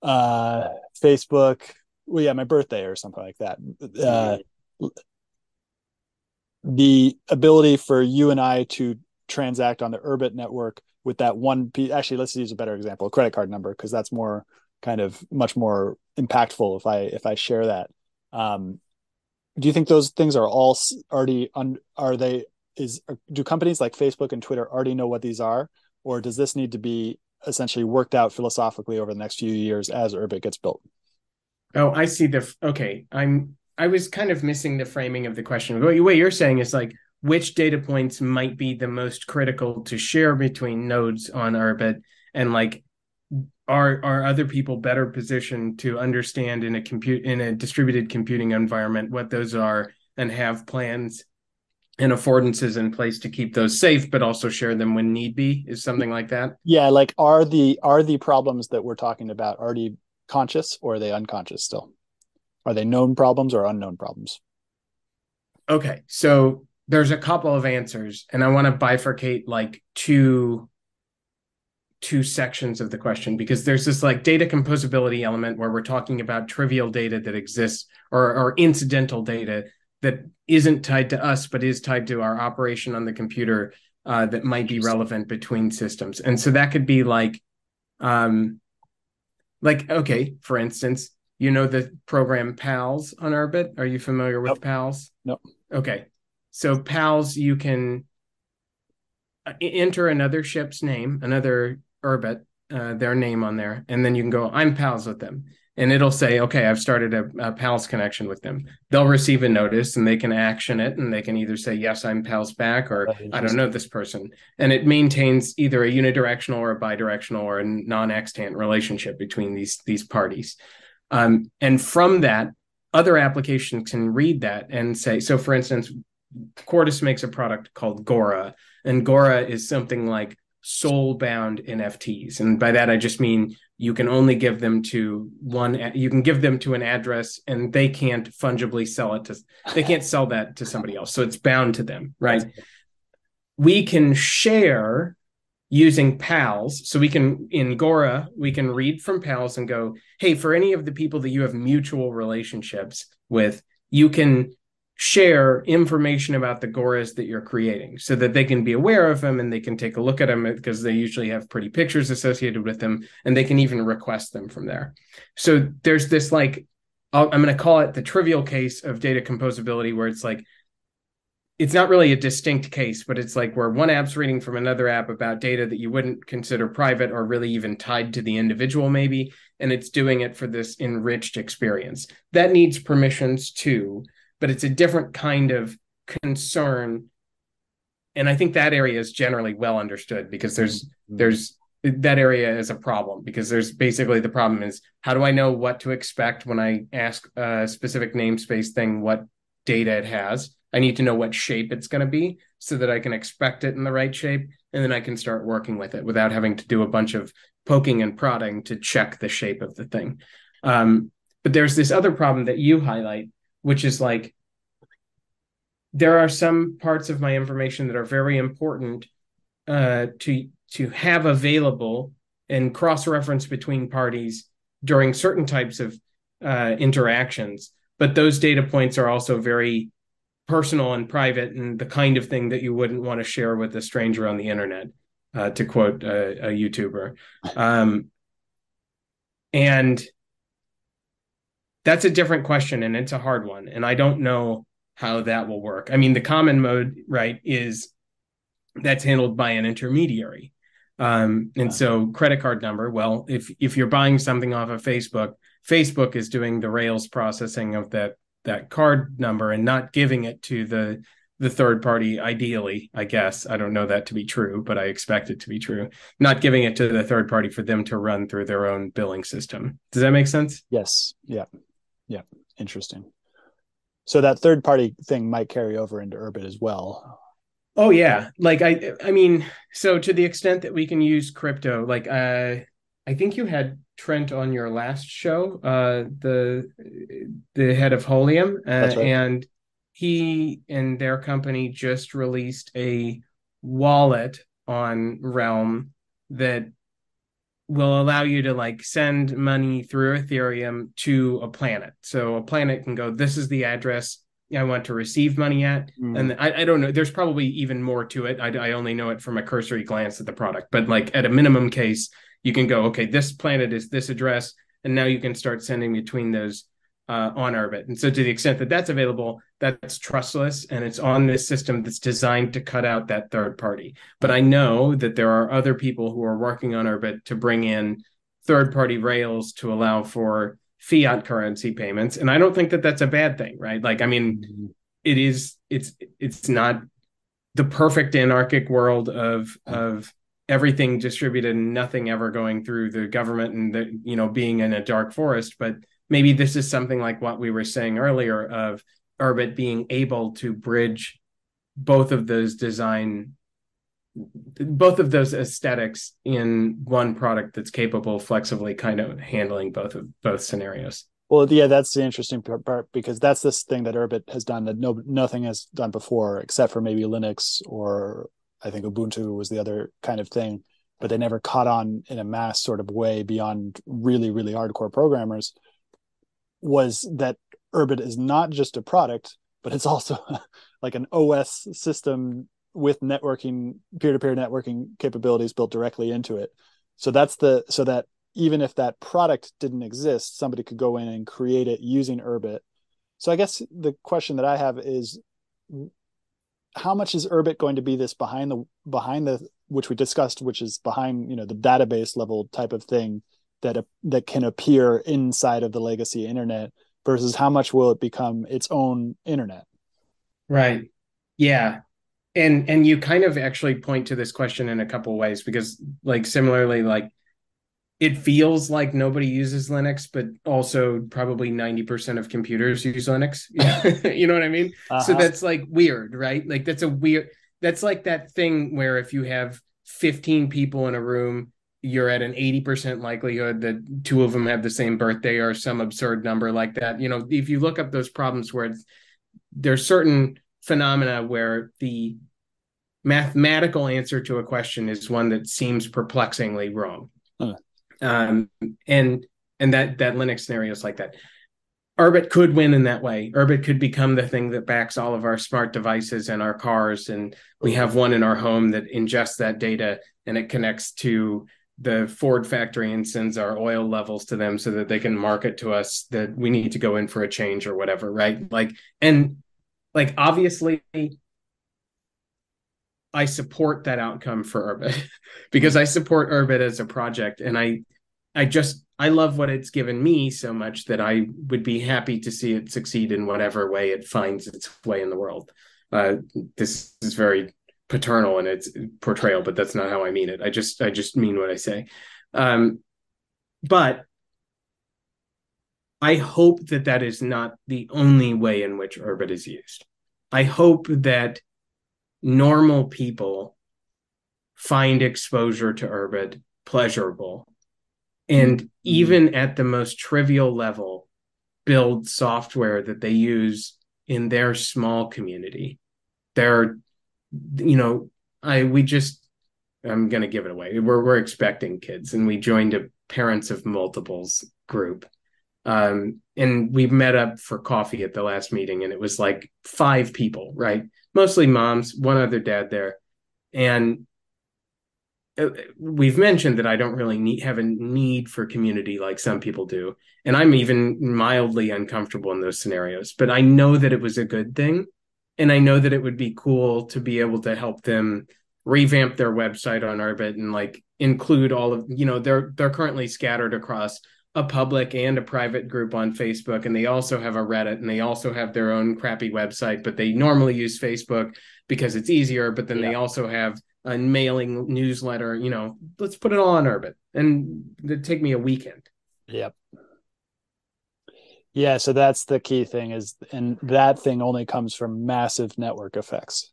uh Facebook, well yeah, my birthday or something like that. Uh the ability for you and I to transact on the Urbit network with that one piece. Actually, let's use a better example: a credit card number, because that's more kind of much more impactful if I if I share that. Um, do you think those things are all already un, are they is do companies like Facebook and Twitter already know what these are, or does this need to be essentially worked out philosophically over the next few years as Urbit gets built? Oh, I see the okay. I'm I was kind of missing the framing of the question. What, what you're saying is like which data points might be the most critical to share between nodes on Urbit, and like are are other people better positioned to understand in a compute in a distributed computing environment what those are and have plans and affordances in place to keep those safe but also share them when need be? Is something like that? Yeah like are the are the problems that we're talking about already conscious or are they unconscious still? Are they known problems or unknown problems? Okay, so there's a couple of answers, and I want to bifurcate like two two sections of the question because there's this like data composability element where we're talking about trivial data that exists or, or incidental data that isn't tied to us but is tied to our operation on the computer uh, that might be relevant between systems and so that could be like um like okay for instance you know the program PALS on Urbit? Are you familiar with nope. PALS? Nope. Okay. So PALS, you can uh, enter another ship's name, another Urbit, uh, their name on there, and then you can go, I'm pals with them and it'll say, okay, I've started a, a, PALS connection with them. They'll receive a notice and they can action it and they can either say, yes, I'm PALS back or I don't know this person. And it maintains either a unidirectional or a bidirectional or a non-extant relationship between these, these parties. Um, and from that, other applications can read that and say, so for instance, Quartus makes a product called Gora, and Gora is something like soul bound NFTs. And by that, I just mean you can only give them to one, you can give them to an address and they can't fungibly sell it to, they can't sell that to somebody else. So it's bound to them, right? We can share using pals so we can in gora we can read from pals and go hey for any of the people that you have mutual relationships with you can share information about the goras that you're creating so that they can be aware of them and they can take a look at them because they usually have pretty pictures associated with them and they can even request them from there so there's this like i am going to call it the trivial case of data composability where it's like it's not really a distinct case, but it's like where one app's reading from another app about data that you wouldn't consider private or really even tied to the individual, maybe, and it's doing it for this enriched experience. That needs permissions too, but it's a different kind of concern. And I think that area is generally well understood because there's mm-hmm. there's that area is a problem because there's basically the problem is how do I know what to expect when I ask a specific namespace thing what data it has I need to know what shape it's going to be so that I can expect it in the right shape. And then I can start working with it without having to do a bunch of poking and prodding to check the shape of the thing. Um, but there's this other problem that you highlight, which is like there are some parts of my information that are very important uh, to to have available and cross reference between parties during certain types of uh, interactions. But those data points are also very personal and private and the kind of thing that you wouldn't want to share with a stranger on the internet, uh, to quote a, a YouTuber. Um, and that's a different question and it's a hard one. And I don't know how that will work. I mean, the common mode, right, is that's handled by an intermediary. Um, and so credit card number, well, if if you're buying something off of Facebook, Facebook is doing the Rails processing of that that card number and not giving it to the the third party ideally i guess i don't know that to be true but i expect it to be true not giving it to the third party for them to run through their own billing system does that make sense yes yeah yeah interesting. So that third party thing might carry over into urbit as well. Oh yeah, like I I mean, so to the extent that we can use crypto, like uh I think you had Trent on your last show, uh the the head of Holium, uh, right. and he and their company just released a wallet on Realm that will allow you to like send money through Ethereum to a planet. So a planet can go, this is the address I want to receive money at. Mm. And I, I, don't know, there's probably even more to it. I, I only know it from a cursory glance at the product, but like at a minimum case, you can go, okay, this planet is this address. And now you can start sending between those uh, on Urbit. And so to the extent that that's available, that's trustless and it's on this system that's designed to cut out that third party. But I know that there are other people who are working on Urbit to bring in third party rails to allow for fiat currency payments and i don't think that that's a bad thing right like i mean mm-hmm. it is it's it's not the perfect anarchic world of of everything distributed and nothing ever going through the government and the you know being in a dark forest but maybe this is something like what we were saying earlier of urbit being able to bridge both of those design both of those aesthetics in one product that's capable flexibly kind of handling both of both scenarios. Well yeah that's the interesting part because that's this thing that urbit has done that no nothing has done before except for maybe linux or i think ubuntu was the other kind of thing but they never caught on in a mass sort of way beyond really really hardcore programmers was that urbit is not just a product but it's also like an os system with networking peer-to-peer networking capabilities built directly into it. So that's the so that even if that product didn't exist somebody could go in and create it using urbit. So i guess the question that i have is how much is urbit going to be this behind the behind the which we discussed which is behind you know the database level type of thing that that can appear inside of the legacy internet versus how much will it become its own internet? Right. Yeah. And and you kind of actually point to this question in a couple ways because like similarly like it feels like nobody uses linux but also probably 90% of computers use linux. You know what i mean? Uh-huh. so that's like weird right? Like that's a weird that's like that thing where if you have 15 people in a room you're at an 80% likelihood that two of them have the same birthday or some absurd number like that you know if you look up those problems where there's certain phenomena where the mathematical answer to a question is one that seems perplexingly wrong. Huh. Um, and and that that Linux scenario is like that. Urbit could win in that way. Urbit could become the thing that backs all of our smart devices and our cars, and we have one in our home that ingests that data and it connects to the Ford factory and sends our oil levels to them so that they can market to us that we need to go in for a change or whatever, right? Like and like obviously I support that outcome for Urbit because I support Urbit as a project and I I just I love what it's given me so much that I would be happy to see it succeed in whatever way it finds its way in the world. Uh, this is very paternal in its portrayal, but that's not how I mean it. I just I just mean what I say. Um, but I hope that that is not the only way in which Urbit is used. I hope that normal people find exposure to Urbit pleasurable. And mm-hmm. even at the most trivial level, build software that they use in their small community. They're, you know, I we just I'm gonna give it away. We're we're expecting kids, and we joined a parents of multiples group. Um, and we met up for coffee at the last meeting, and it was like five people, right? Mostly moms, one other dad there, and uh, we've mentioned that I don't really need have a need for community like some people do, and I'm even mildly uncomfortable in those scenarios. But I know that it was a good thing, and I know that it would be cool to be able to help them revamp their website on Urbit and like include all of you know they're they're currently scattered across a public and a private group on Facebook, and they also have a Reddit, and they also have their own crappy website, but they normally use Facebook because it's easier. But then yeah. they also have a mailing newsletter. You know, let's put it all on Urbit, and it'd take me a weekend. Yep. Yeah, so that's the key thing is, and that thing only comes from massive network effects.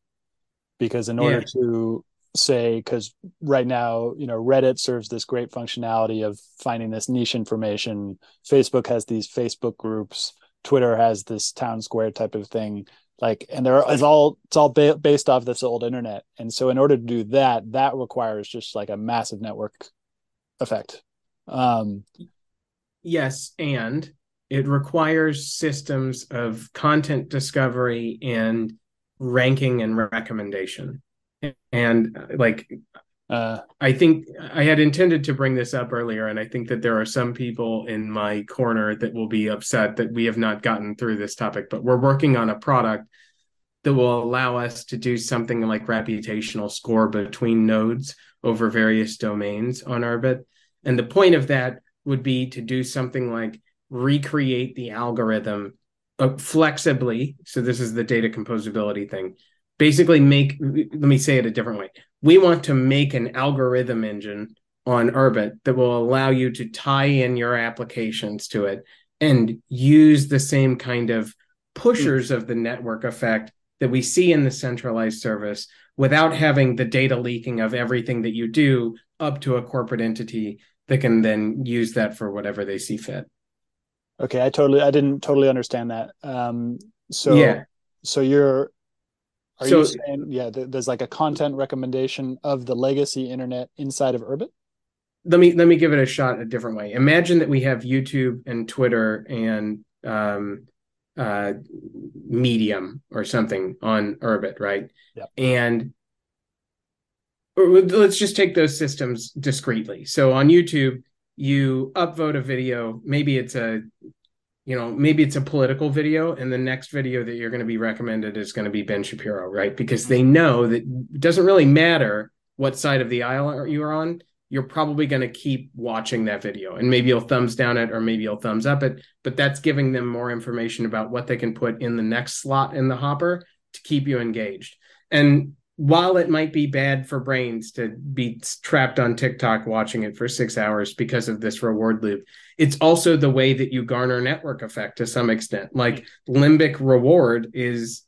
because in order yeah. to say because right now you know reddit serves this great functionality of finding this niche information. Facebook has these facebook groups. Twitter has this town square type of thing. Like and there is all it's all ba- based off this old internet. And so in order to do that that requires just like a massive network effect. Um yes and it requires systems of content discovery and ranking and recommendation and like uh, I think I had intended to bring this up earlier, and I think that there are some people in my corner that will be upset that we have not gotten through this topic. But we're working on a product that will allow us to do something like reputational score between nodes over various domains on Urbit. And the point of that would be to do something like recreate the algorithm uh, flexibly. So this is the data composability thing. Basically make let me say it a different way. We want to make an algorithm engine on urbit that will allow you to tie in your applications to it and use the same kind of pushers of the network effect that we see in the centralized service without having the data leaking of everything that you do up to a corporate entity that can then use that for whatever they see fit okay i totally i didn't totally understand that um so yeah so you're are so, you saying, yeah, there's like a content recommendation of the legacy internet inside of Urbit? Let me let me give it a shot a different way. Imagine that we have YouTube and Twitter and um, uh, Medium or something on Urbit, right? Yeah. And let's just take those systems discreetly. So on YouTube, you upvote a video. Maybe it's a you know, maybe it's a political video, and the next video that you're going to be recommended is going to be Ben Shapiro, right? Because they know that it doesn't really matter what side of the aisle you're on. You're probably going to keep watching that video, and maybe you'll thumbs down it, or maybe you'll thumbs up it. But that's giving them more information about what they can put in the next slot in the hopper to keep you engaged. And while it might be bad for brains to be trapped on TikTok watching it for six hours because of this reward loop, it's also the way that you garner network effect to some extent. Like limbic reward is.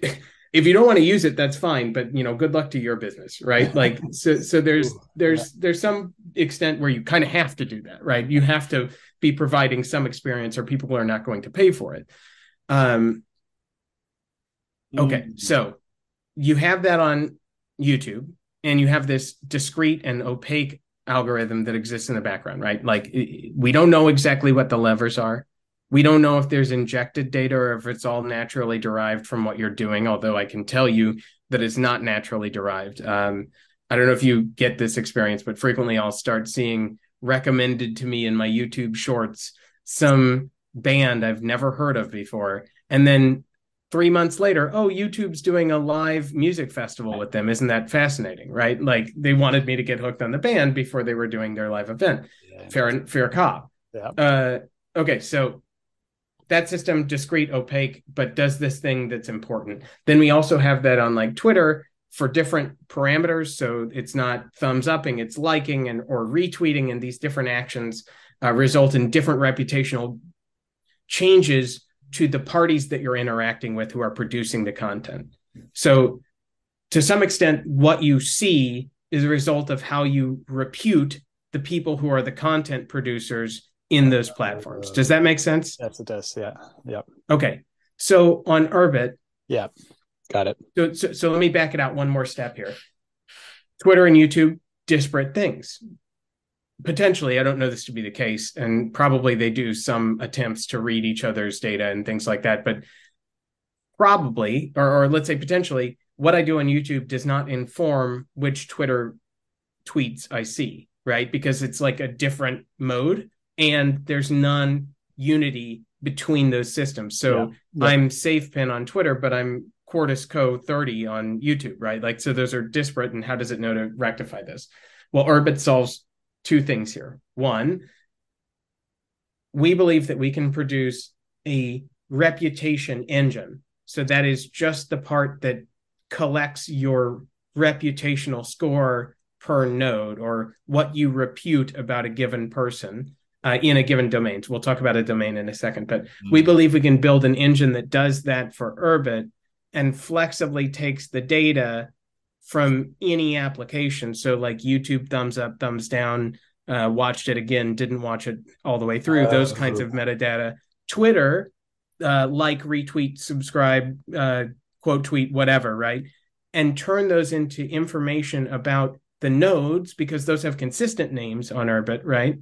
if you don't want to use it that's fine but you know good luck to your business right like so so there's there's there's some extent where you kind of have to do that right you have to be providing some experience or people are not going to pay for it um okay mm. so you have that on YouTube and you have this discrete and opaque algorithm that exists in the background, right? Like we don't know exactly what the levers are. We don't know if there's injected data or if it's all naturally derived from what you're doing, although I can tell you that it's not naturally derived. Um, I don't know if you get this experience, but frequently I'll start seeing recommended to me in my YouTube shorts some band I've never heard of before. And then three months later, oh, YouTube's doing a live music festival with them. Isn't that fascinating? Right? Like they wanted me to get hooked on the band before they were doing their live event. Yeah. Fair fair cop. Yeah. Uh, okay, so that system discrete, opaque, but does this thing that's important. Then we also have that on like Twitter for different parameters. So it's not thumbs upping, it's liking and or retweeting, and these different actions uh, result in different reputational changes to the parties that you're interacting with who are producing the content. So, to some extent, what you see is a result of how you repute the people who are the content producers in those platforms. Does that make sense? Yes, it does. Yeah. Yep. Okay. So on Urbit. Yeah. Got it. So, so, so let me back it out one more step here. Twitter and YouTube, disparate things potentially i don't know this to be the case and probably they do some attempts to read each other's data and things like that but probably or, or let's say potentially what i do on youtube does not inform which twitter tweets i see right because it's like a different mode and there's none unity between those systems so yeah. Yeah. i'm SafePin on twitter but i'm Quartus Co 30 on YouTube, right? Like, so those are disparate. And how does it know to rectify this? Well, Urbit solves two things here. One, we believe that we can produce a reputation engine. So that is just the part that collects your reputational score per node or what you repute about a given person uh, in a given domain. So we'll talk about a domain in a second, but mm. we believe we can build an engine that does that for Urbit and flexibly takes the data from any application. So like YouTube thumbs up, thumbs down, uh, watched it again, didn't watch it all the way through, uh, those kinds of metadata. Twitter, uh, like, retweet, subscribe, uh, quote tweet, whatever, right? And turn those into information about the nodes because those have consistent names on Urbit, right?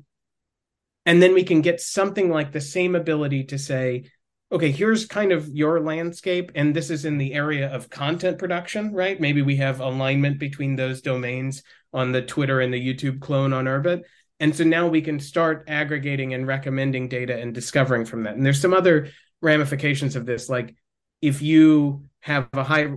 And then we can get something like the same ability to say, okay, here's kind of your landscape, and this is in the area of content production, right? Maybe we have alignment between those domains on the Twitter and the YouTube clone on Urbit. And so now we can start aggregating and recommending data and discovering from that. And there's some other ramifications of this, like if you have a high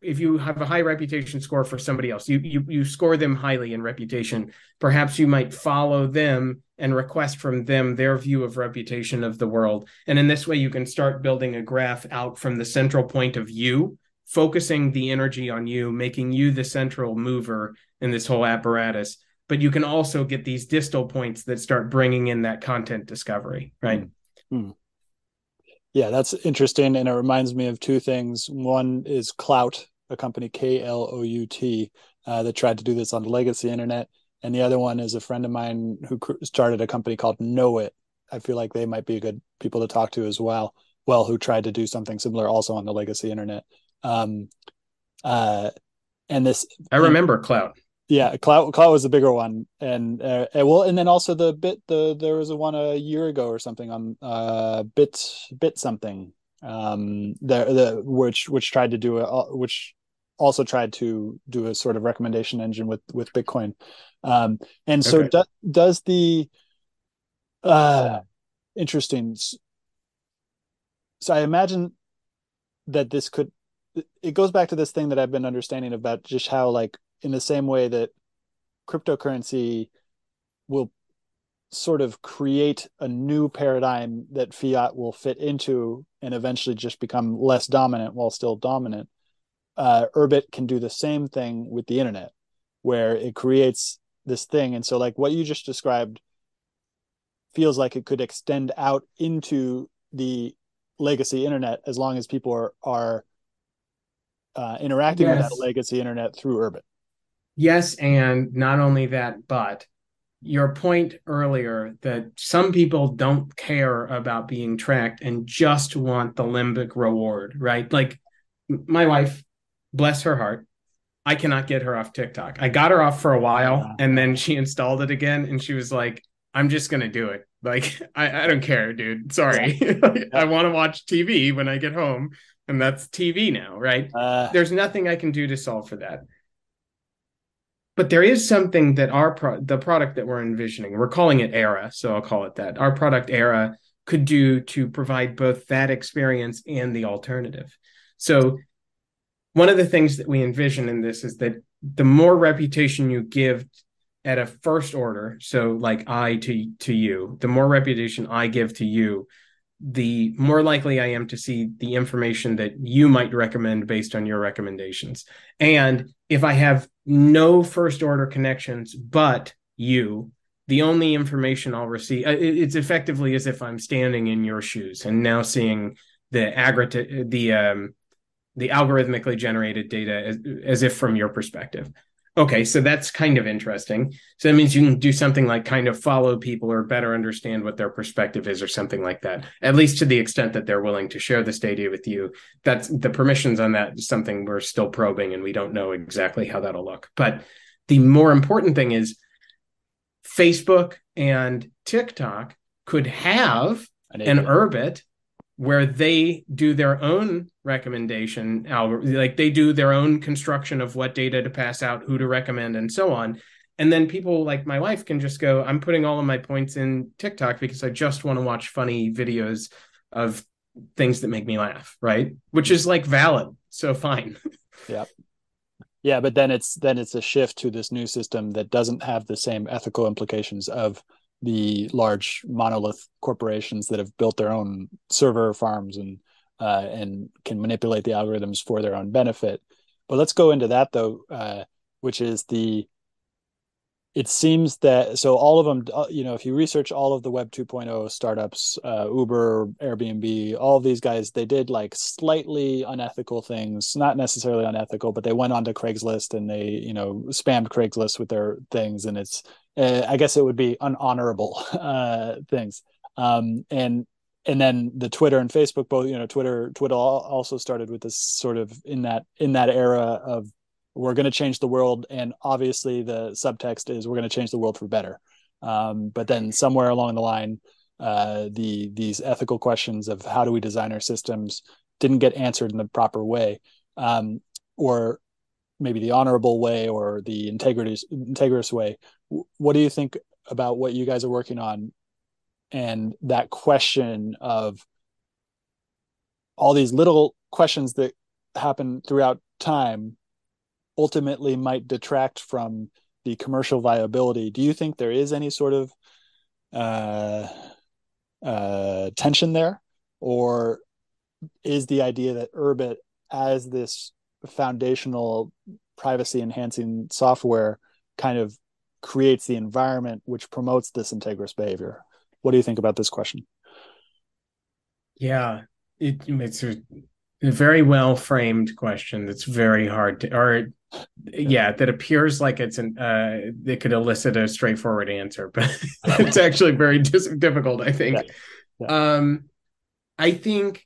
if you have a high reputation score for somebody else, you you you score them highly in reputation. Perhaps you might follow them and request from them their view of reputation of the world. And in this way, you can start building a graph out from the central point of you, focusing the energy on you, making you the central mover in this whole apparatus. But you can also get these distal points that start bringing in that content discovery, right? Mm-hmm. Yeah, that's interesting. And it reminds me of two things. One is Klout, a company, K L O U T, uh, that tried to do this on the legacy internet. And the other one is a friend of mine who started a company called Know It. I feel like they might be good people to talk to as well. Well, who tried to do something similar also on the legacy internet. Um, uh, and this, I remember Klout yeah Klout Klout was the bigger one and uh, well and then also the bit the there was a one a year ago or something on uh bit bit something um the the which which tried to do a which also tried to do a sort of recommendation engine with with bitcoin um and so okay. do, does the uh interesting so i imagine that this could it goes back to this thing that i've been understanding about just how like in the same way that cryptocurrency will sort of create a new paradigm that fiat will fit into and eventually just become less dominant while still dominant. Uh, Urbit can do the same thing with the internet, where it creates this thing. And so, like what you just described, feels like it could extend out into the legacy internet as long as people are are uh, interacting yes. with that legacy internet through Urbit yes, and not only that, but your point earlier that some people don't care about being tracked and just want the limbic reward, right? Like my wife, bless her heart, I cannot get her off TikTok. I got her off for a while and then she installed it again and she was like, I'm just going to do it. Like, I, I don't care, dude. Sorry. I want to watch TV when I get home and that's TV now, right? Uh, There's nothing I can do to solve for that but there is something that our pro- the product that we're envisioning we're calling it era so i'll call it that our product era could do to provide both that experience and the alternative so one of the things that we envision in this is that the more reputation you give at a first order so like i to to you the more reputation i give to you the more likely I am to see the information that you might recommend based on your recommendations. And if I have no first order connections but you, the only information I'll receive, uh, it's effectively as if I'm standing in your shoes and now seeing the aggregate, the um, the algorithmically generated data as, as if from your perspective. Okay, so that's kind of interesting. So that means you can do something like kind of follow people or better understand what their perspective is or something like that, at least to the extent that they're willing to share this data with you. That's the permissions on that is something we're still probing and we don't know exactly how that'll look. But the more important thing is Facebook and TikTok could have an, an Urbit where they do their own recommendation algorithm, like they do their own construction of what data to pass out, who to recommend, and so on. And then people like my wife can just go, I'm putting all of my points in TikTok because I just want to watch funny videos of things that make me laugh, right? Which is like valid. So fine. yeah. Yeah, but then it's then it's a shift to this new system that doesn't have the same ethical implications of the large monolith corporations that have built their own server farms and uh, and can manipulate the algorithms for their own benefit. But let's go into that though, uh, which is the it seems that so all of them uh, you know if you research all of the web 2.0 startups uh, uber airbnb all these guys they did like slightly unethical things not necessarily unethical but they went onto craigslist and they you know spammed craigslist with their things and it's uh, i guess it would be unhonorable uh, things. Um, and and then the twitter and facebook both you know twitter twitter also started with this sort of in that in that era of we're going to change the world and obviously the subtext is we're going to change the world for better. Um, but then somewhere along the line uh, the these ethical questions of how do we design our systems didn't get answered in the proper way um, or maybe the honorable way or the integrity integrous way. What do you think about what you guys are working on? And that question of all these little questions that happen throughout time ultimately might detract from the commercial viability. Do you think there is any sort of uh, uh, tension there, or is the idea that Urbit as this foundational privacy enhancing software kind of creates the environment which promotes this integrous behavior? What do you think about this question? Yeah, it, it's a, a very well framed question that's very hard to, or yeah that appears like it's an uh it could elicit a straightforward answer but it's actually very dis- difficult i think yeah. Yeah. um i think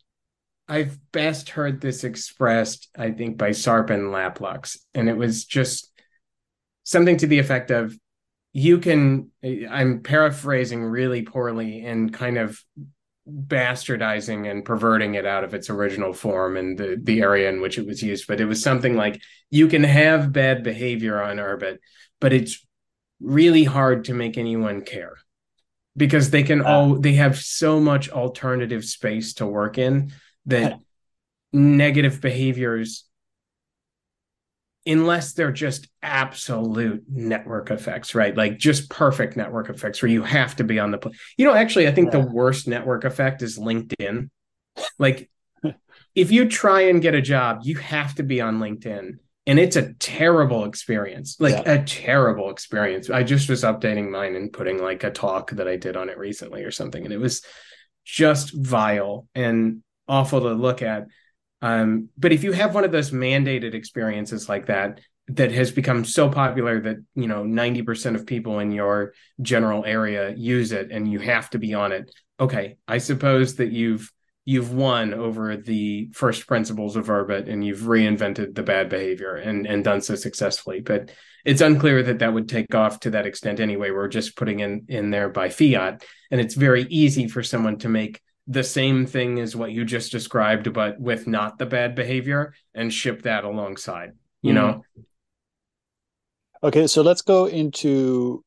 i've best heard this expressed i think by sarpan laplux and it was just something to the effect of you can i'm paraphrasing really poorly and kind of bastardizing and perverting it out of its original form and the, the area in which it was used. But it was something like you can have bad behavior on Urbit, but it's really hard to make anyone care because they can ah. all they have so much alternative space to work in that negative behaviors unless they're just absolute network effects, right? Like just perfect network effects where you have to be on the pl- You know, actually, I think yeah. the worst network effect is LinkedIn. Like if you try and get a job, you have to be on LinkedIn. And it's a terrible experience, like yeah. a terrible experience. I just was updating mine and putting like a talk that I did on it recently or something. And it was just vile and awful to look at um, but if you have one of those mandated experiences like that, that has become so popular that you know 90% of people in your general area use it and you have to be on it okay i suppose that you've you've won over the first principles of Urbit and you've reinvented the bad behavior and and done so successfully. But it's unclear that that would take off to that extent anyway. We're just putting in in there by fiat and it's very easy for someone to make the same thing as what you just described, but with not the bad behavior and ship that alongside, you mm know? Okay, so let's go into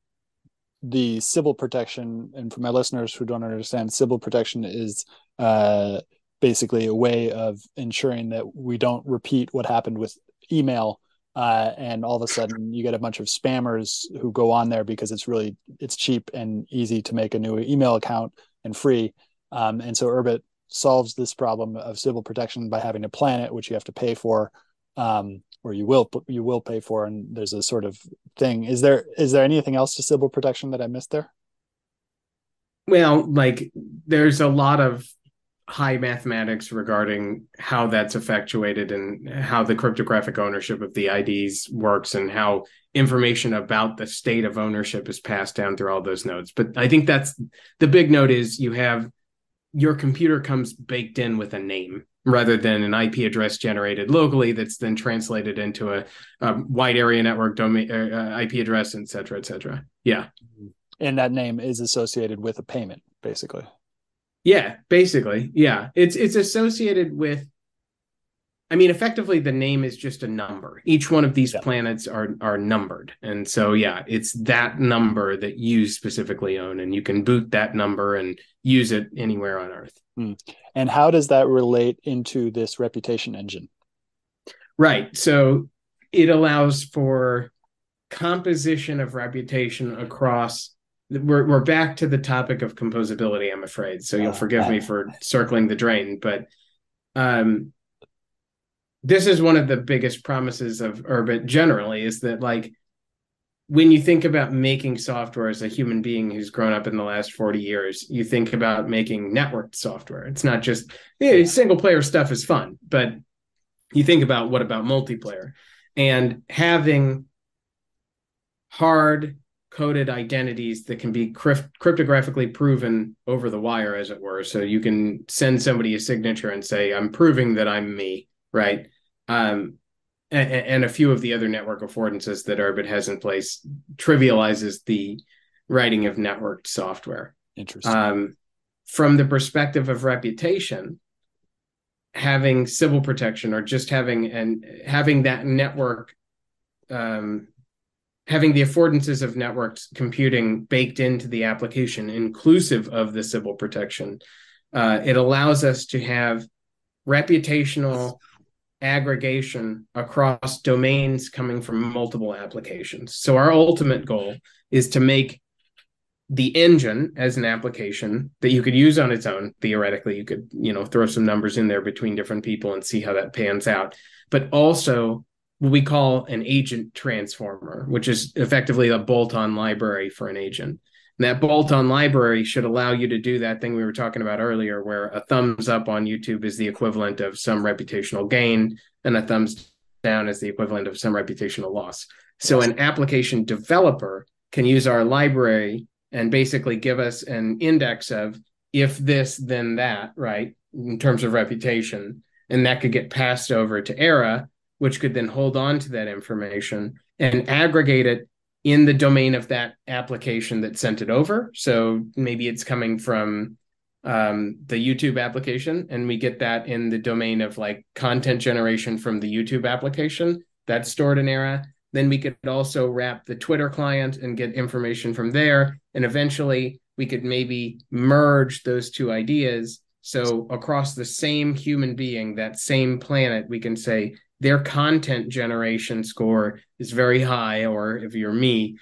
the Sybil protection. And for my listeners who don't understand, Sybil protection is uh, basically a way of ensuring that we don't repeat what happened with email. Uh, and all of a sudden you get a bunch of spammers who go on there because it's really it's cheap and easy to make a new email account and free um, and so Urbit solves this problem of Sybil protection by having a planet which you have to pay for, um, or you will you will pay for. And there's a sort of thing. Is there is there anything else to Sybil protection that I missed there? Well, like there's a lot of high mathematics regarding how that's effectuated and how the cryptographic ownership of the IDs works and how information about the state of ownership is passed down through all those nodes. But I think that's the big note is you have your computer comes baked in with a name rather than an IP address generated locally that's then translated into a, a wide area network domain uh, IP address, et cetera, et cetera. Yeah. And that name is associated with a payment, basically. Yeah, basically. Yeah. It's it's associated with I mean, effectively, the name is just a number. Each one of these yeah. planets are are numbered, and so yeah, it's that number that you specifically own, and you can boot that number and use it anywhere on Earth. Mm. And how does that relate into this reputation engine? Right. So it allows for composition of reputation across. We're we're back to the topic of composability. I'm afraid. So you'll uh, forgive me for circling the drain, but um this is one of the biggest promises of Urbit generally is that like when you think about making software as a human being who's grown up in the last 40 years, you think about making networked software. It's not just yeah, single player stuff is fun, but you think about what about multiplayer? And having hard coded identities that can be crypt- cryptographically proven over the wire as it were so you can send somebody a signature and say i'm proving that i'm me right um, and, and, a few of the other network affordances that Urbit has in place trivializes the writing of networked software. Interesting. Um, from the perspective of reputation, having Sybil protection or just having and having that network, um, having the affordances of networked computing baked into the application, inclusive of the Sybil protection, uh, it allows us to have reputational aggregation across domains coming from multiple applications. So our ultimate goal is to make the engine as an application that you could use on its own. Theoretically you could you know throw some numbers in there between different people and see how that pans out. But also what we call an agent transformer which is effectively a bolt-on library for an agent and that bolt-on library should allow you to do that thing we were talking about earlier, where a thumbs up on YouTube is the equivalent of some reputational gain, and a thumbs down is the equivalent of some reputational loss. So an application developer can use our library and basically give us an index of if this, then that, right? In terms of reputation. And that could get passed over to Aera, which could then hold on to that information and aggregate it in the domain of that application that sent it over. So maybe it's coming from um, the YouTube application, and we get that in the domain of like content generation from the YouTube application that's stored in Aera. Then we could also wrap the Twitter client and get information from there. And eventually we could maybe merge those two ideas. So across the same human being, that same planet, we can say, their content generation score is very high, or if you're me,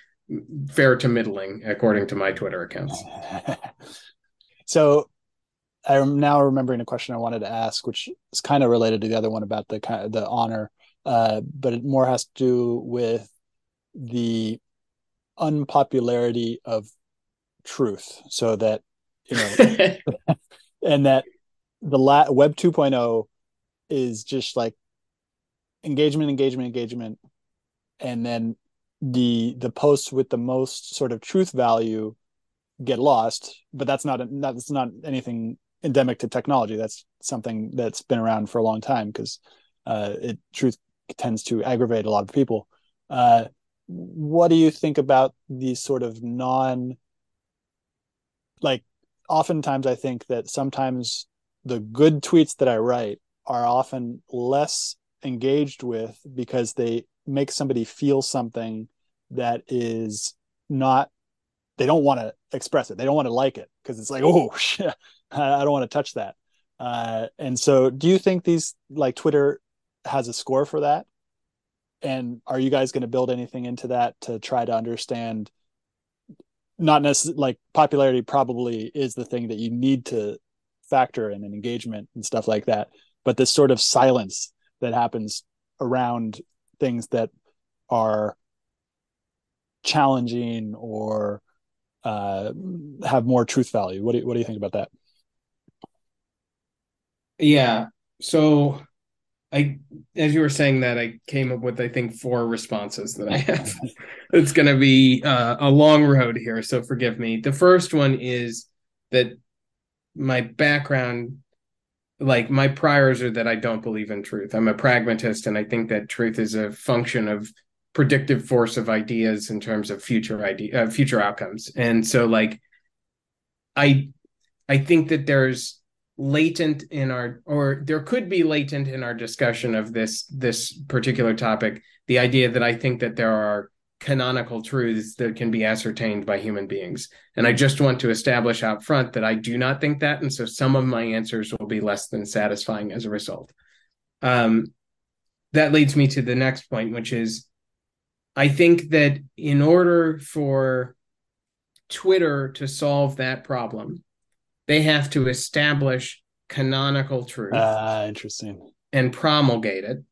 fair to middling, according to my Twitter accounts. so I'm now remembering a question I wanted to ask, which is kind of related to the other one about the kind of the honor, uh, but it more has to do with the unpopularity of truth. So that you know, and that the la- Web 2.0 is just like engagement, engagement, engagement, and then the the posts with the most sort of truth value get lost. But that's not that's not anything endemic to technology. That's something that's been around for a long time because uh, it truth tends to aggravate a lot of people. Uh, what do you think about these sort of non like oftentimes I think that sometimes the good tweets that I write are often less engaged with because they make somebody feel something that is not they don't want to express it. They don't want to like it because it's like oh shit i don't want to touch that. Uh, and so do you think these like twitter has a score for that? And are you guys going to build anything into that to try to understand not necessarily like popularity probably is the thing that you need to factor in an engagement and stuff like that but this sort of silence that happens around things that are challenging or uh, have more truth value. What do you, what do you think about that? Yeah. So I, as you were saying that, I came up with I think four responses that I have. it's going to be uh, a long road here, so forgive me. The first one is that my background like my priors are that I don't believe in truth. I'm a pragmatist, and I think that truth is a function of predictive force of ideas in terms of future idea, uh, future outcomes. And so, like, I, I think that there's latent in our, or there could be latent in our discussion of this this particular topic, the idea that I think that there are canonical truths that can be ascertained by human beings. And I just want to establish out front that I do not think that. And so some of my answers will be less than satisfying as a result. Um, that leads me to the next point, which is I think that in order for Twitter to solve that problem, they have to establish canonical truth. Ah, uh, interesting. And promulgate it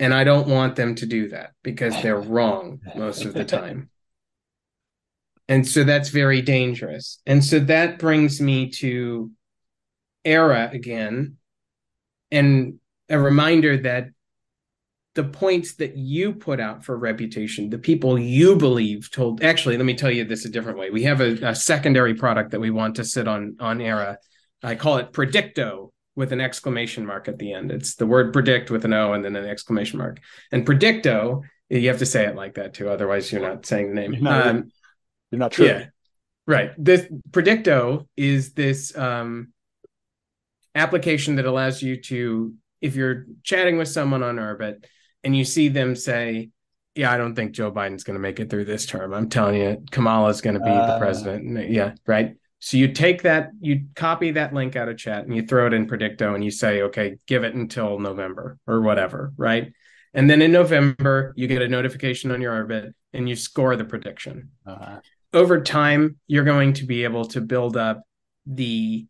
And I don't want them to do that because they're wrong most of the time. And so that's very dangerous. And so that brings me to Aera again and a reminder that the points that you put out for reputation, the people you believe told. Actually, let me tell you this a different way. We have a, a secondary product that we want to sit on on Aera. I call it Predicto with an exclamation mark at the end. It's the word predict with an O and then an exclamation mark. And Predicto, you have to say it like that too, otherwise you're not saying the name. You're not, um, you're not true. Yeah, right. This Predicto is this um, application that allows you to, if you're chatting with someone on Urbit and you see them say, yeah, I don't think Joe Biden's going to make it through this term. I'm telling you, Kamala's going to be uh, the president. Yeah, right. So you take that, you copy that link out of chat and you throw it in Predicto and you say, okay, give it until November or whatever, right? And then in November, you get a notification on your Urbit and you score the prediction. Uh-huh. Over time, you're going to be able to build up the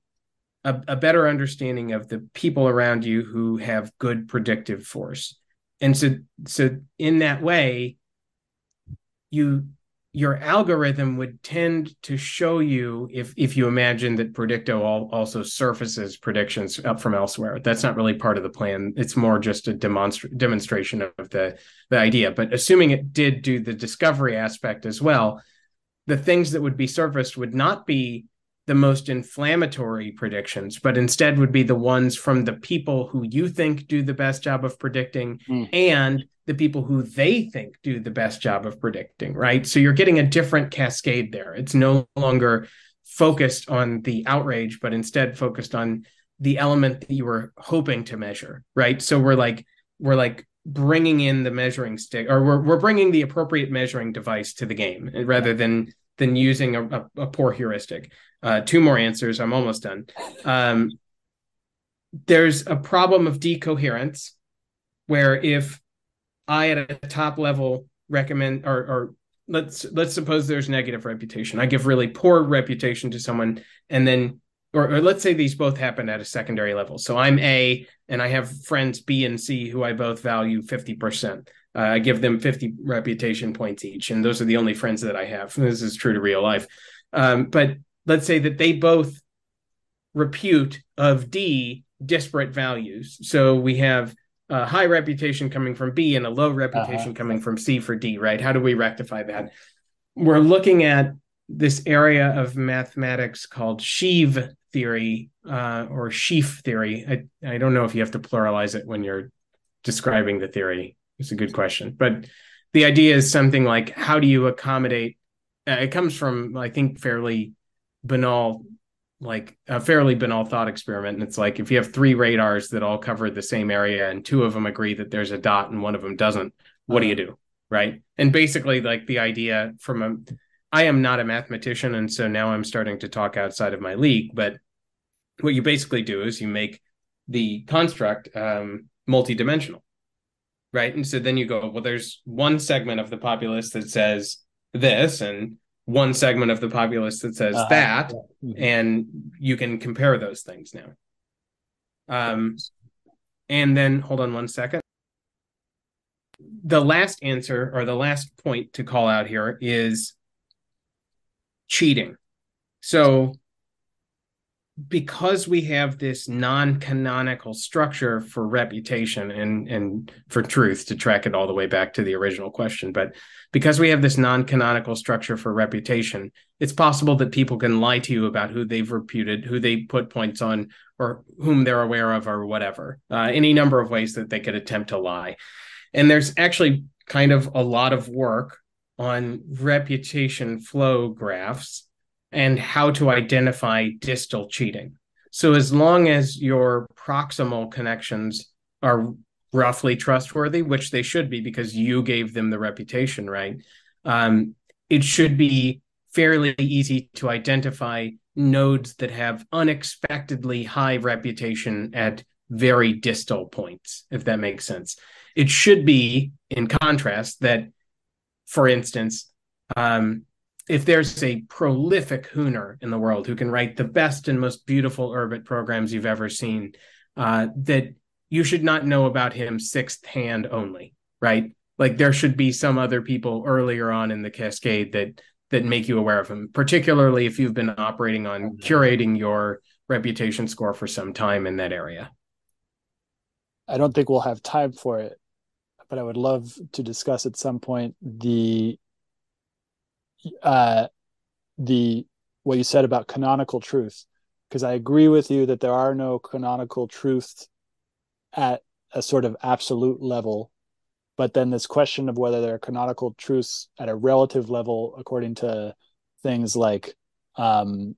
a, a better understanding of the people around you who have good predictive force. And so so in that way, you your algorithm would tend to show you if if you imagine that predicto all, also surfaces predictions up from elsewhere. That's not really part of the plan. It's more just a demonstra- demonstration of the the idea. But assuming it did do the discovery aspect as well the things that would be surfaced would not be the most inflammatory predictions, but instead would be the ones from the people who you think do the best job of predicting mm. and the people who they think do the best job of predicting, right? So you're getting a different cascade there. It's no longer focused on the outrage, but instead focused on the element that you were hoping to measure, right? So we're like, we're like bringing in the measuring stick or we're, we're bringing the appropriate measuring device to the game rather than than using a, a, a poor heuristic. Uh, two more answers. I'm almost done. Um, there's a problem of decoherence where if I at a top level recommend or, or let's let's suppose there's negative reputation. I give really poor reputation to someone, and then or, or, let's say these both happen at a secondary level. So I'm A, and I have friends B and C who I both value fifty percent. Uh, I give them 50 reputation points each, and those are the only friends that I have. This is true to real life. Um, but let's say that they both repute of D disparate values. So we have a high reputation coming from B and a low reputation uh-huh. coming from C for D, right? How do we rectify that? We're looking at this area of mathematics called sheaf theory uh, or sheaf theory. I, I don't know if you have to pluralize it when you're describing the theory. It's a good question. But the idea is something like how do you accommodate? Uh, it comes from, I think, fairly banal, like a fairly banal thought experiment. And it's like if you have three radars that all cover the same area and two of them agree that there's a dot and one of them doesn't, what do you do? Right. And basically, like the idea from a, I am not a mathematician. And so now I'm starting to talk outside of my league. But what you basically do is you make the construct um, multidimensional right? And so then you go, well, there's one segment of the populace that says this, and one segment of the populace that says uh-huh. that, yeah. mm-hmm. and you can compare those things now. Um, and then hold on one second. The last answer or the last point to call out here is cheating. So because we have this non-canonical structure for reputation and and for truth to track it all the way back to the original question but because we have this non-canonical structure for reputation it's possible that people can lie to you about who they've reputed who they put points on or whom they're aware of or whatever uh, any number of ways that they could attempt to lie. And there's actually kind of a lot of work on reputation flow graphs and how to identify distal cheating. So, as long as your proximal connections are roughly trustworthy, which they should be because you gave them the reputation, right? Um, it should be fairly easy to identify nodes that have unexpectedly high reputation at very distal points, if that makes sense. It should be, in contrast, that, for instance, um, if there's a prolific hooner in the world who can write the best and most beautiful Urbit programs you've ever seen, uh, that you should not know about him sixth hand only, right? Like there should be some other people earlier on in the cascade that that make you aware of him, particularly if you've been operating on curating your reputation score for some time in that area. I don't think we'll have time for it, but I would love to discuss at some point the uh the what you said about canonical truth because I agree with you that there are no canonical truths at a sort of absolute level but then this question of whether there are canonical truths at a relative level according to things like um,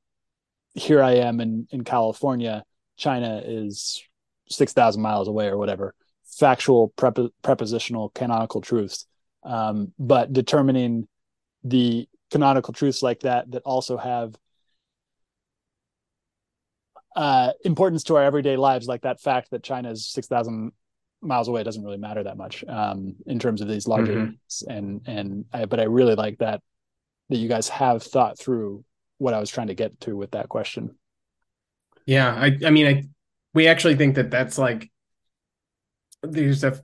here i am in, in california china is 6000 miles away or whatever factual prep- prepositional canonical truths um, but determining the canonical truths like that that also have uh, importance to our everyday lives, like that fact that China is 6,000 miles away doesn't really matter that much um, in terms of these larger mm-hmm. and and I, but I really like that that you guys have thought through what I was trying to get to with that question. Yeah, I I mean I we actually think that that's like there's a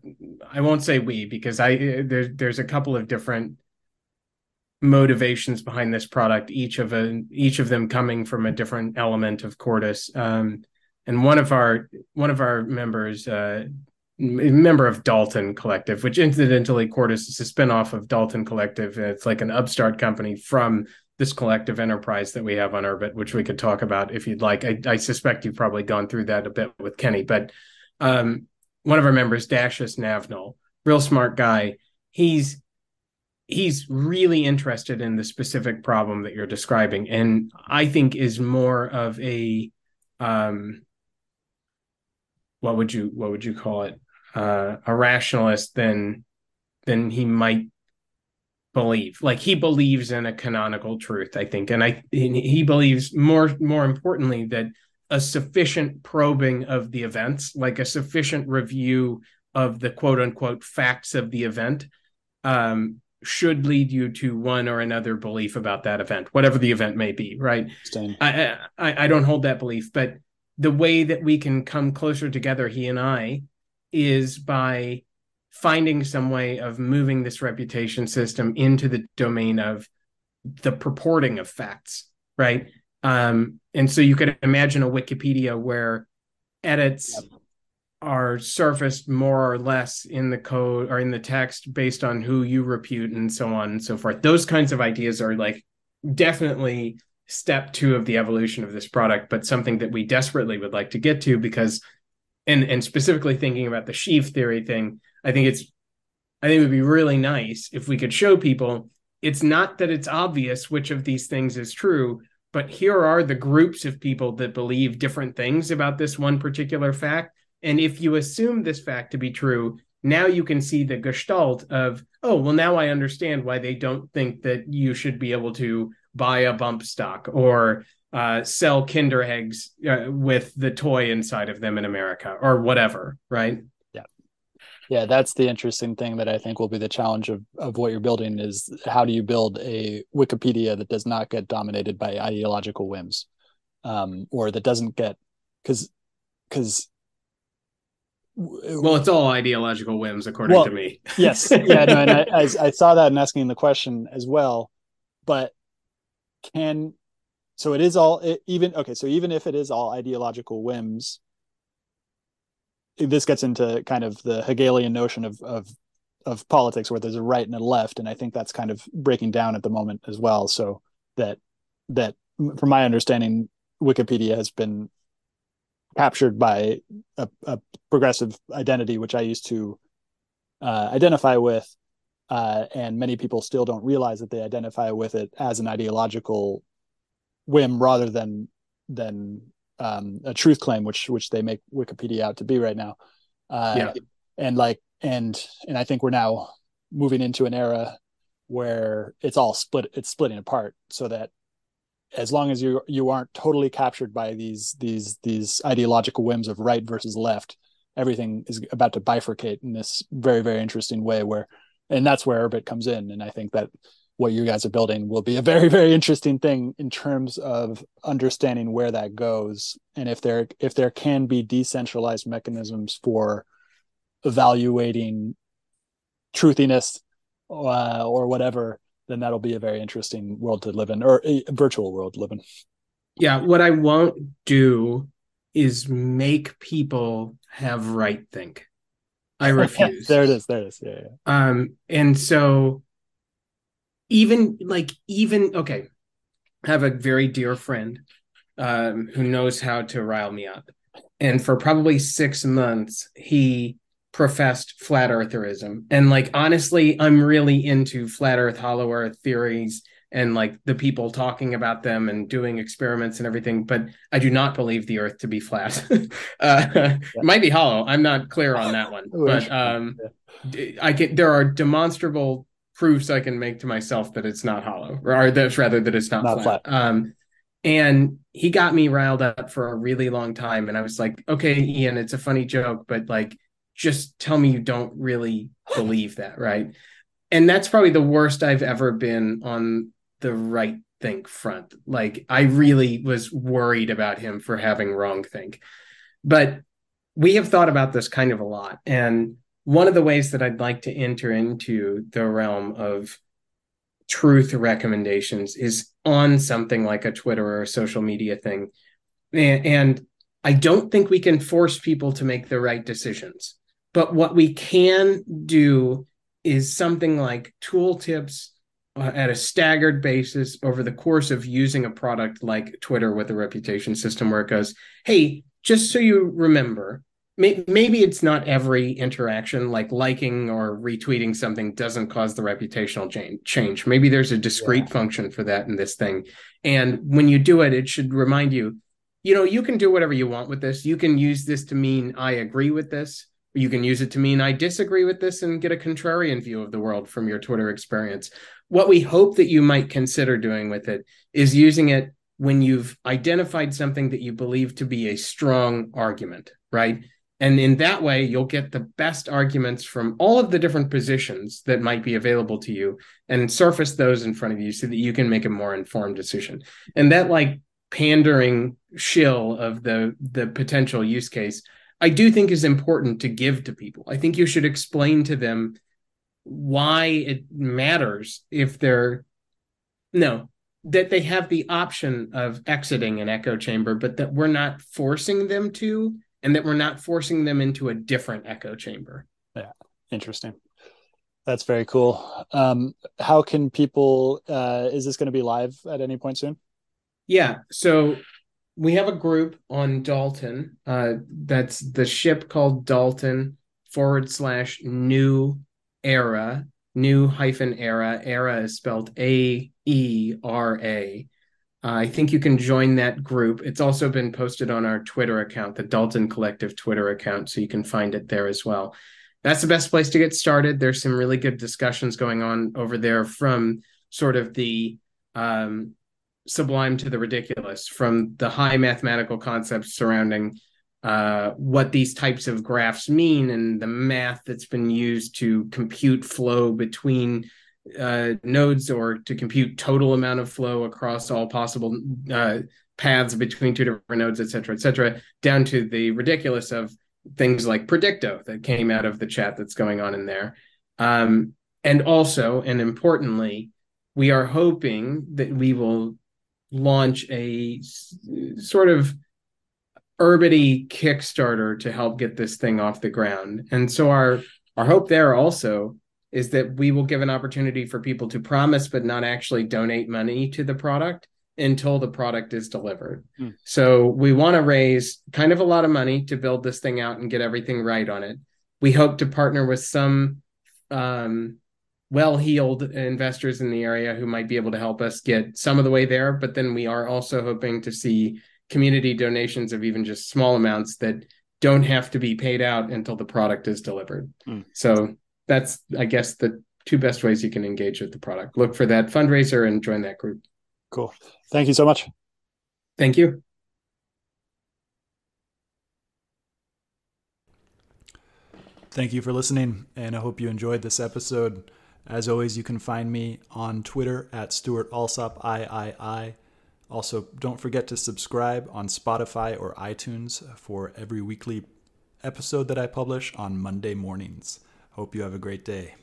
I won't say we because I there there's a couple of different motivations behind this product each of a each of them coming from a different element of Cordis um, and one of our one of our members uh, member of Dalten Collective, which incidentally, Cordis is a spinoff of Dalten Collective. It's like an upstart company from this collective enterprise that we have on Urbit, which we could talk about if you'd like. I, I suspect you've probably gone through that a bit with Kenny, but um, one of our members, Dashus Navnal, real smart guy. He's he's really interested in the specific problem that you're describing, and I think is more of a um, what would you what would you call it? uh, a rationalist than than he might believe. Like he believes in a canonical truth, I think, and I he believes more more importantly that a sufficient probing of the events, like a sufficient review of the quote unquote facts of the event, um, should lead you to one or another belief about that event, whatever the event may be. Right? I, I I don't hold that belief, but the way that we can come closer together, he and I, is by finding some way of moving this reputation system into the domain of the purporting of facts, right? Um, and so you could imagine a Wikipedia where edits yep. Are surfaced more or less in the code or in the text based on who you repute and so on and so forth. Those kinds of ideas are like definitely step two of the evolution of this product, but something that we desperately would like to get to because and and specifically thinking about the sheaf theory thing, I think it's I think it would be really nice if we could show people it's not that it's obvious which of these things is true, but here are the groups of people that believe different things about this one particular fact. And if you assume this fact to be true, now you can see the gestalt of, oh, well, now I understand why they don't think that you should be able to buy a bump stock or uh, sell Kinder eggs uh, with the toy inside of them in America or whatever, right? Yeah, yeah, that's the interesting thing that I think will be the challenge of of what you're building is how do you build a Wikipedia that does not get dominated by ideological whims, um, or that doesn't get because because well, it's all ideological whims, according well, to me. yes, yeah, no, and I, I, I saw that in asking the question as well. But can so it is all it, even okay so even if it is all ideological whims this gets into kind of the hegelian notion of of of politics where there's a right and a left and i think that's kind of breaking down at the moment as well so that that from my understanding wikipedia has been captured by a, a progressive identity which i used to uh, identify with uh, and many people still don't realize that they identify with it as an ideological whim rather than than um, a truth claim, which which they make Wikipedia out to be right now. Uh, yeah. And like and and I think we're now moving into an era where it's all split. It's splitting apart, so that as long as you you aren't totally captured by these these these ideological whims of right versus left, everything is about to bifurcate in this very very interesting way. Where and that's where Urbit comes in, and I think that what you guys are building will be a very very interesting thing in terms of understanding where that goes and if there if there can be decentralized mechanisms for evaluating truthiness uh, or whatever then that'll be a very interesting world to live in or a virtual world to live in. Yeah what i won't do is make people have right think. I refuse. There it is there it is. Yeah, yeah um and so even like even okay I have a very dear friend um, who knows how to rile me up. And for probably six months he professed flat eartherism and like honestly i'm really into flat earth hollow earth theories and like the people talking about them and doing experiments and everything but i do not believe the earth to be flat uh, yeah. might be hollow i'm not clear on that one but um i get there are demonstrable proofs I can make to myself that it's not hollow, or that rather that it's not, not flat. flat. Um, and he got me riled up for a really long time, and I was like, "Okay, Ian, it's a funny joke, but like, just tell me you don't really believe that, right?" And that's probably the worst I've ever been on the right think front. Like, I really was worried about him for having wrong think, but we have thought about this kind of a lot, and one of the ways that I'd like to enter into the realm of truth recommendations is on something like a Twitter or a social media thing. And I don't think we can force people to make the right decisions. But what we can do is something like tooltips uh, at a staggered basis over the course of using a product like Twitter with a reputation system where it goes, hey, just so you remember, maybe it's not every interaction like liking or retweeting something doesn't cause the reputational change. Maybe there's a discrete yeah. function for that in this thing. And when you do it it should remind you you know you can do whatever you want with this. You can use this to mean i agree with this you can use it to mean i disagree with this and get a contrarian view of the world from your twitter experience what we hope that you might consider doing with it is using it when you've identified something that you believe to be a strong argument right and in that way, you'll get the best arguments from all of the different positions that might be available to you and surface those in front of you so that you can make a more informed decision. And that like pandering shill of the the potential use case, I do think is important to give to people. I think you should explain to them why it matters if they're no that they have the option of exiting an echo chamber but that we're not forcing them to and that we're not forcing them into a different echo chamber. Yeah, interesting. That's very cool. Um, how can people? Uh, is this going to be live at any point soon? Yeah. So we have a group on Dalten. Uh, that's the ship called Dalten forward slash new era, new hyphen era. Aera is spelled A E R A. Uh, think you can join that group. It's also been posted on our Twitter account, the Dalten Collective Twitter account, so you can find it there as well. That's the best place to get started. There's some really good discussions going on over there from sort of the um, sublime to the ridiculous, from the high mathematical concepts surrounding uh, what these types of graphs mean and the math that's been used to compute flow between uh, nodes or to compute total amount of flow across all possible uh, paths between two different nodes, et cetera, et cetera, down to the ridiculous of things like Predicto that came out of the chat that's going on in there. Um, and also, and importantly, we are hoping that we will launch a sort of Urbity Kickstarter to help get this thing off the ground. And so our our hope there also is that we will give an opportunity for people to promise but not actually donate money to the product until the product is delivered. Mm. So we want to raise kind of a lot of money to build this thing out and get everything right on it. We hope to partner with some um, well-heeled investors in the area who might be able to help us get some of the way there, but then we are also hoping to see community donations of even just small amounts that don't have to be paid out until the product is delivered. Mm. So that's I guess the two best ways you can engage with the product. Look for that fundraiser and join that group. Cool. Thank you so much. Thank you. Thank you for listening, and I hope you enjoyed this episode. As always, you can find me on Twitter at Stuart Alsop III. Also, don't forget to subscribe on Spotify or iTunes for every weekly episode that I publish on Monday mornings. Hope you have a great day.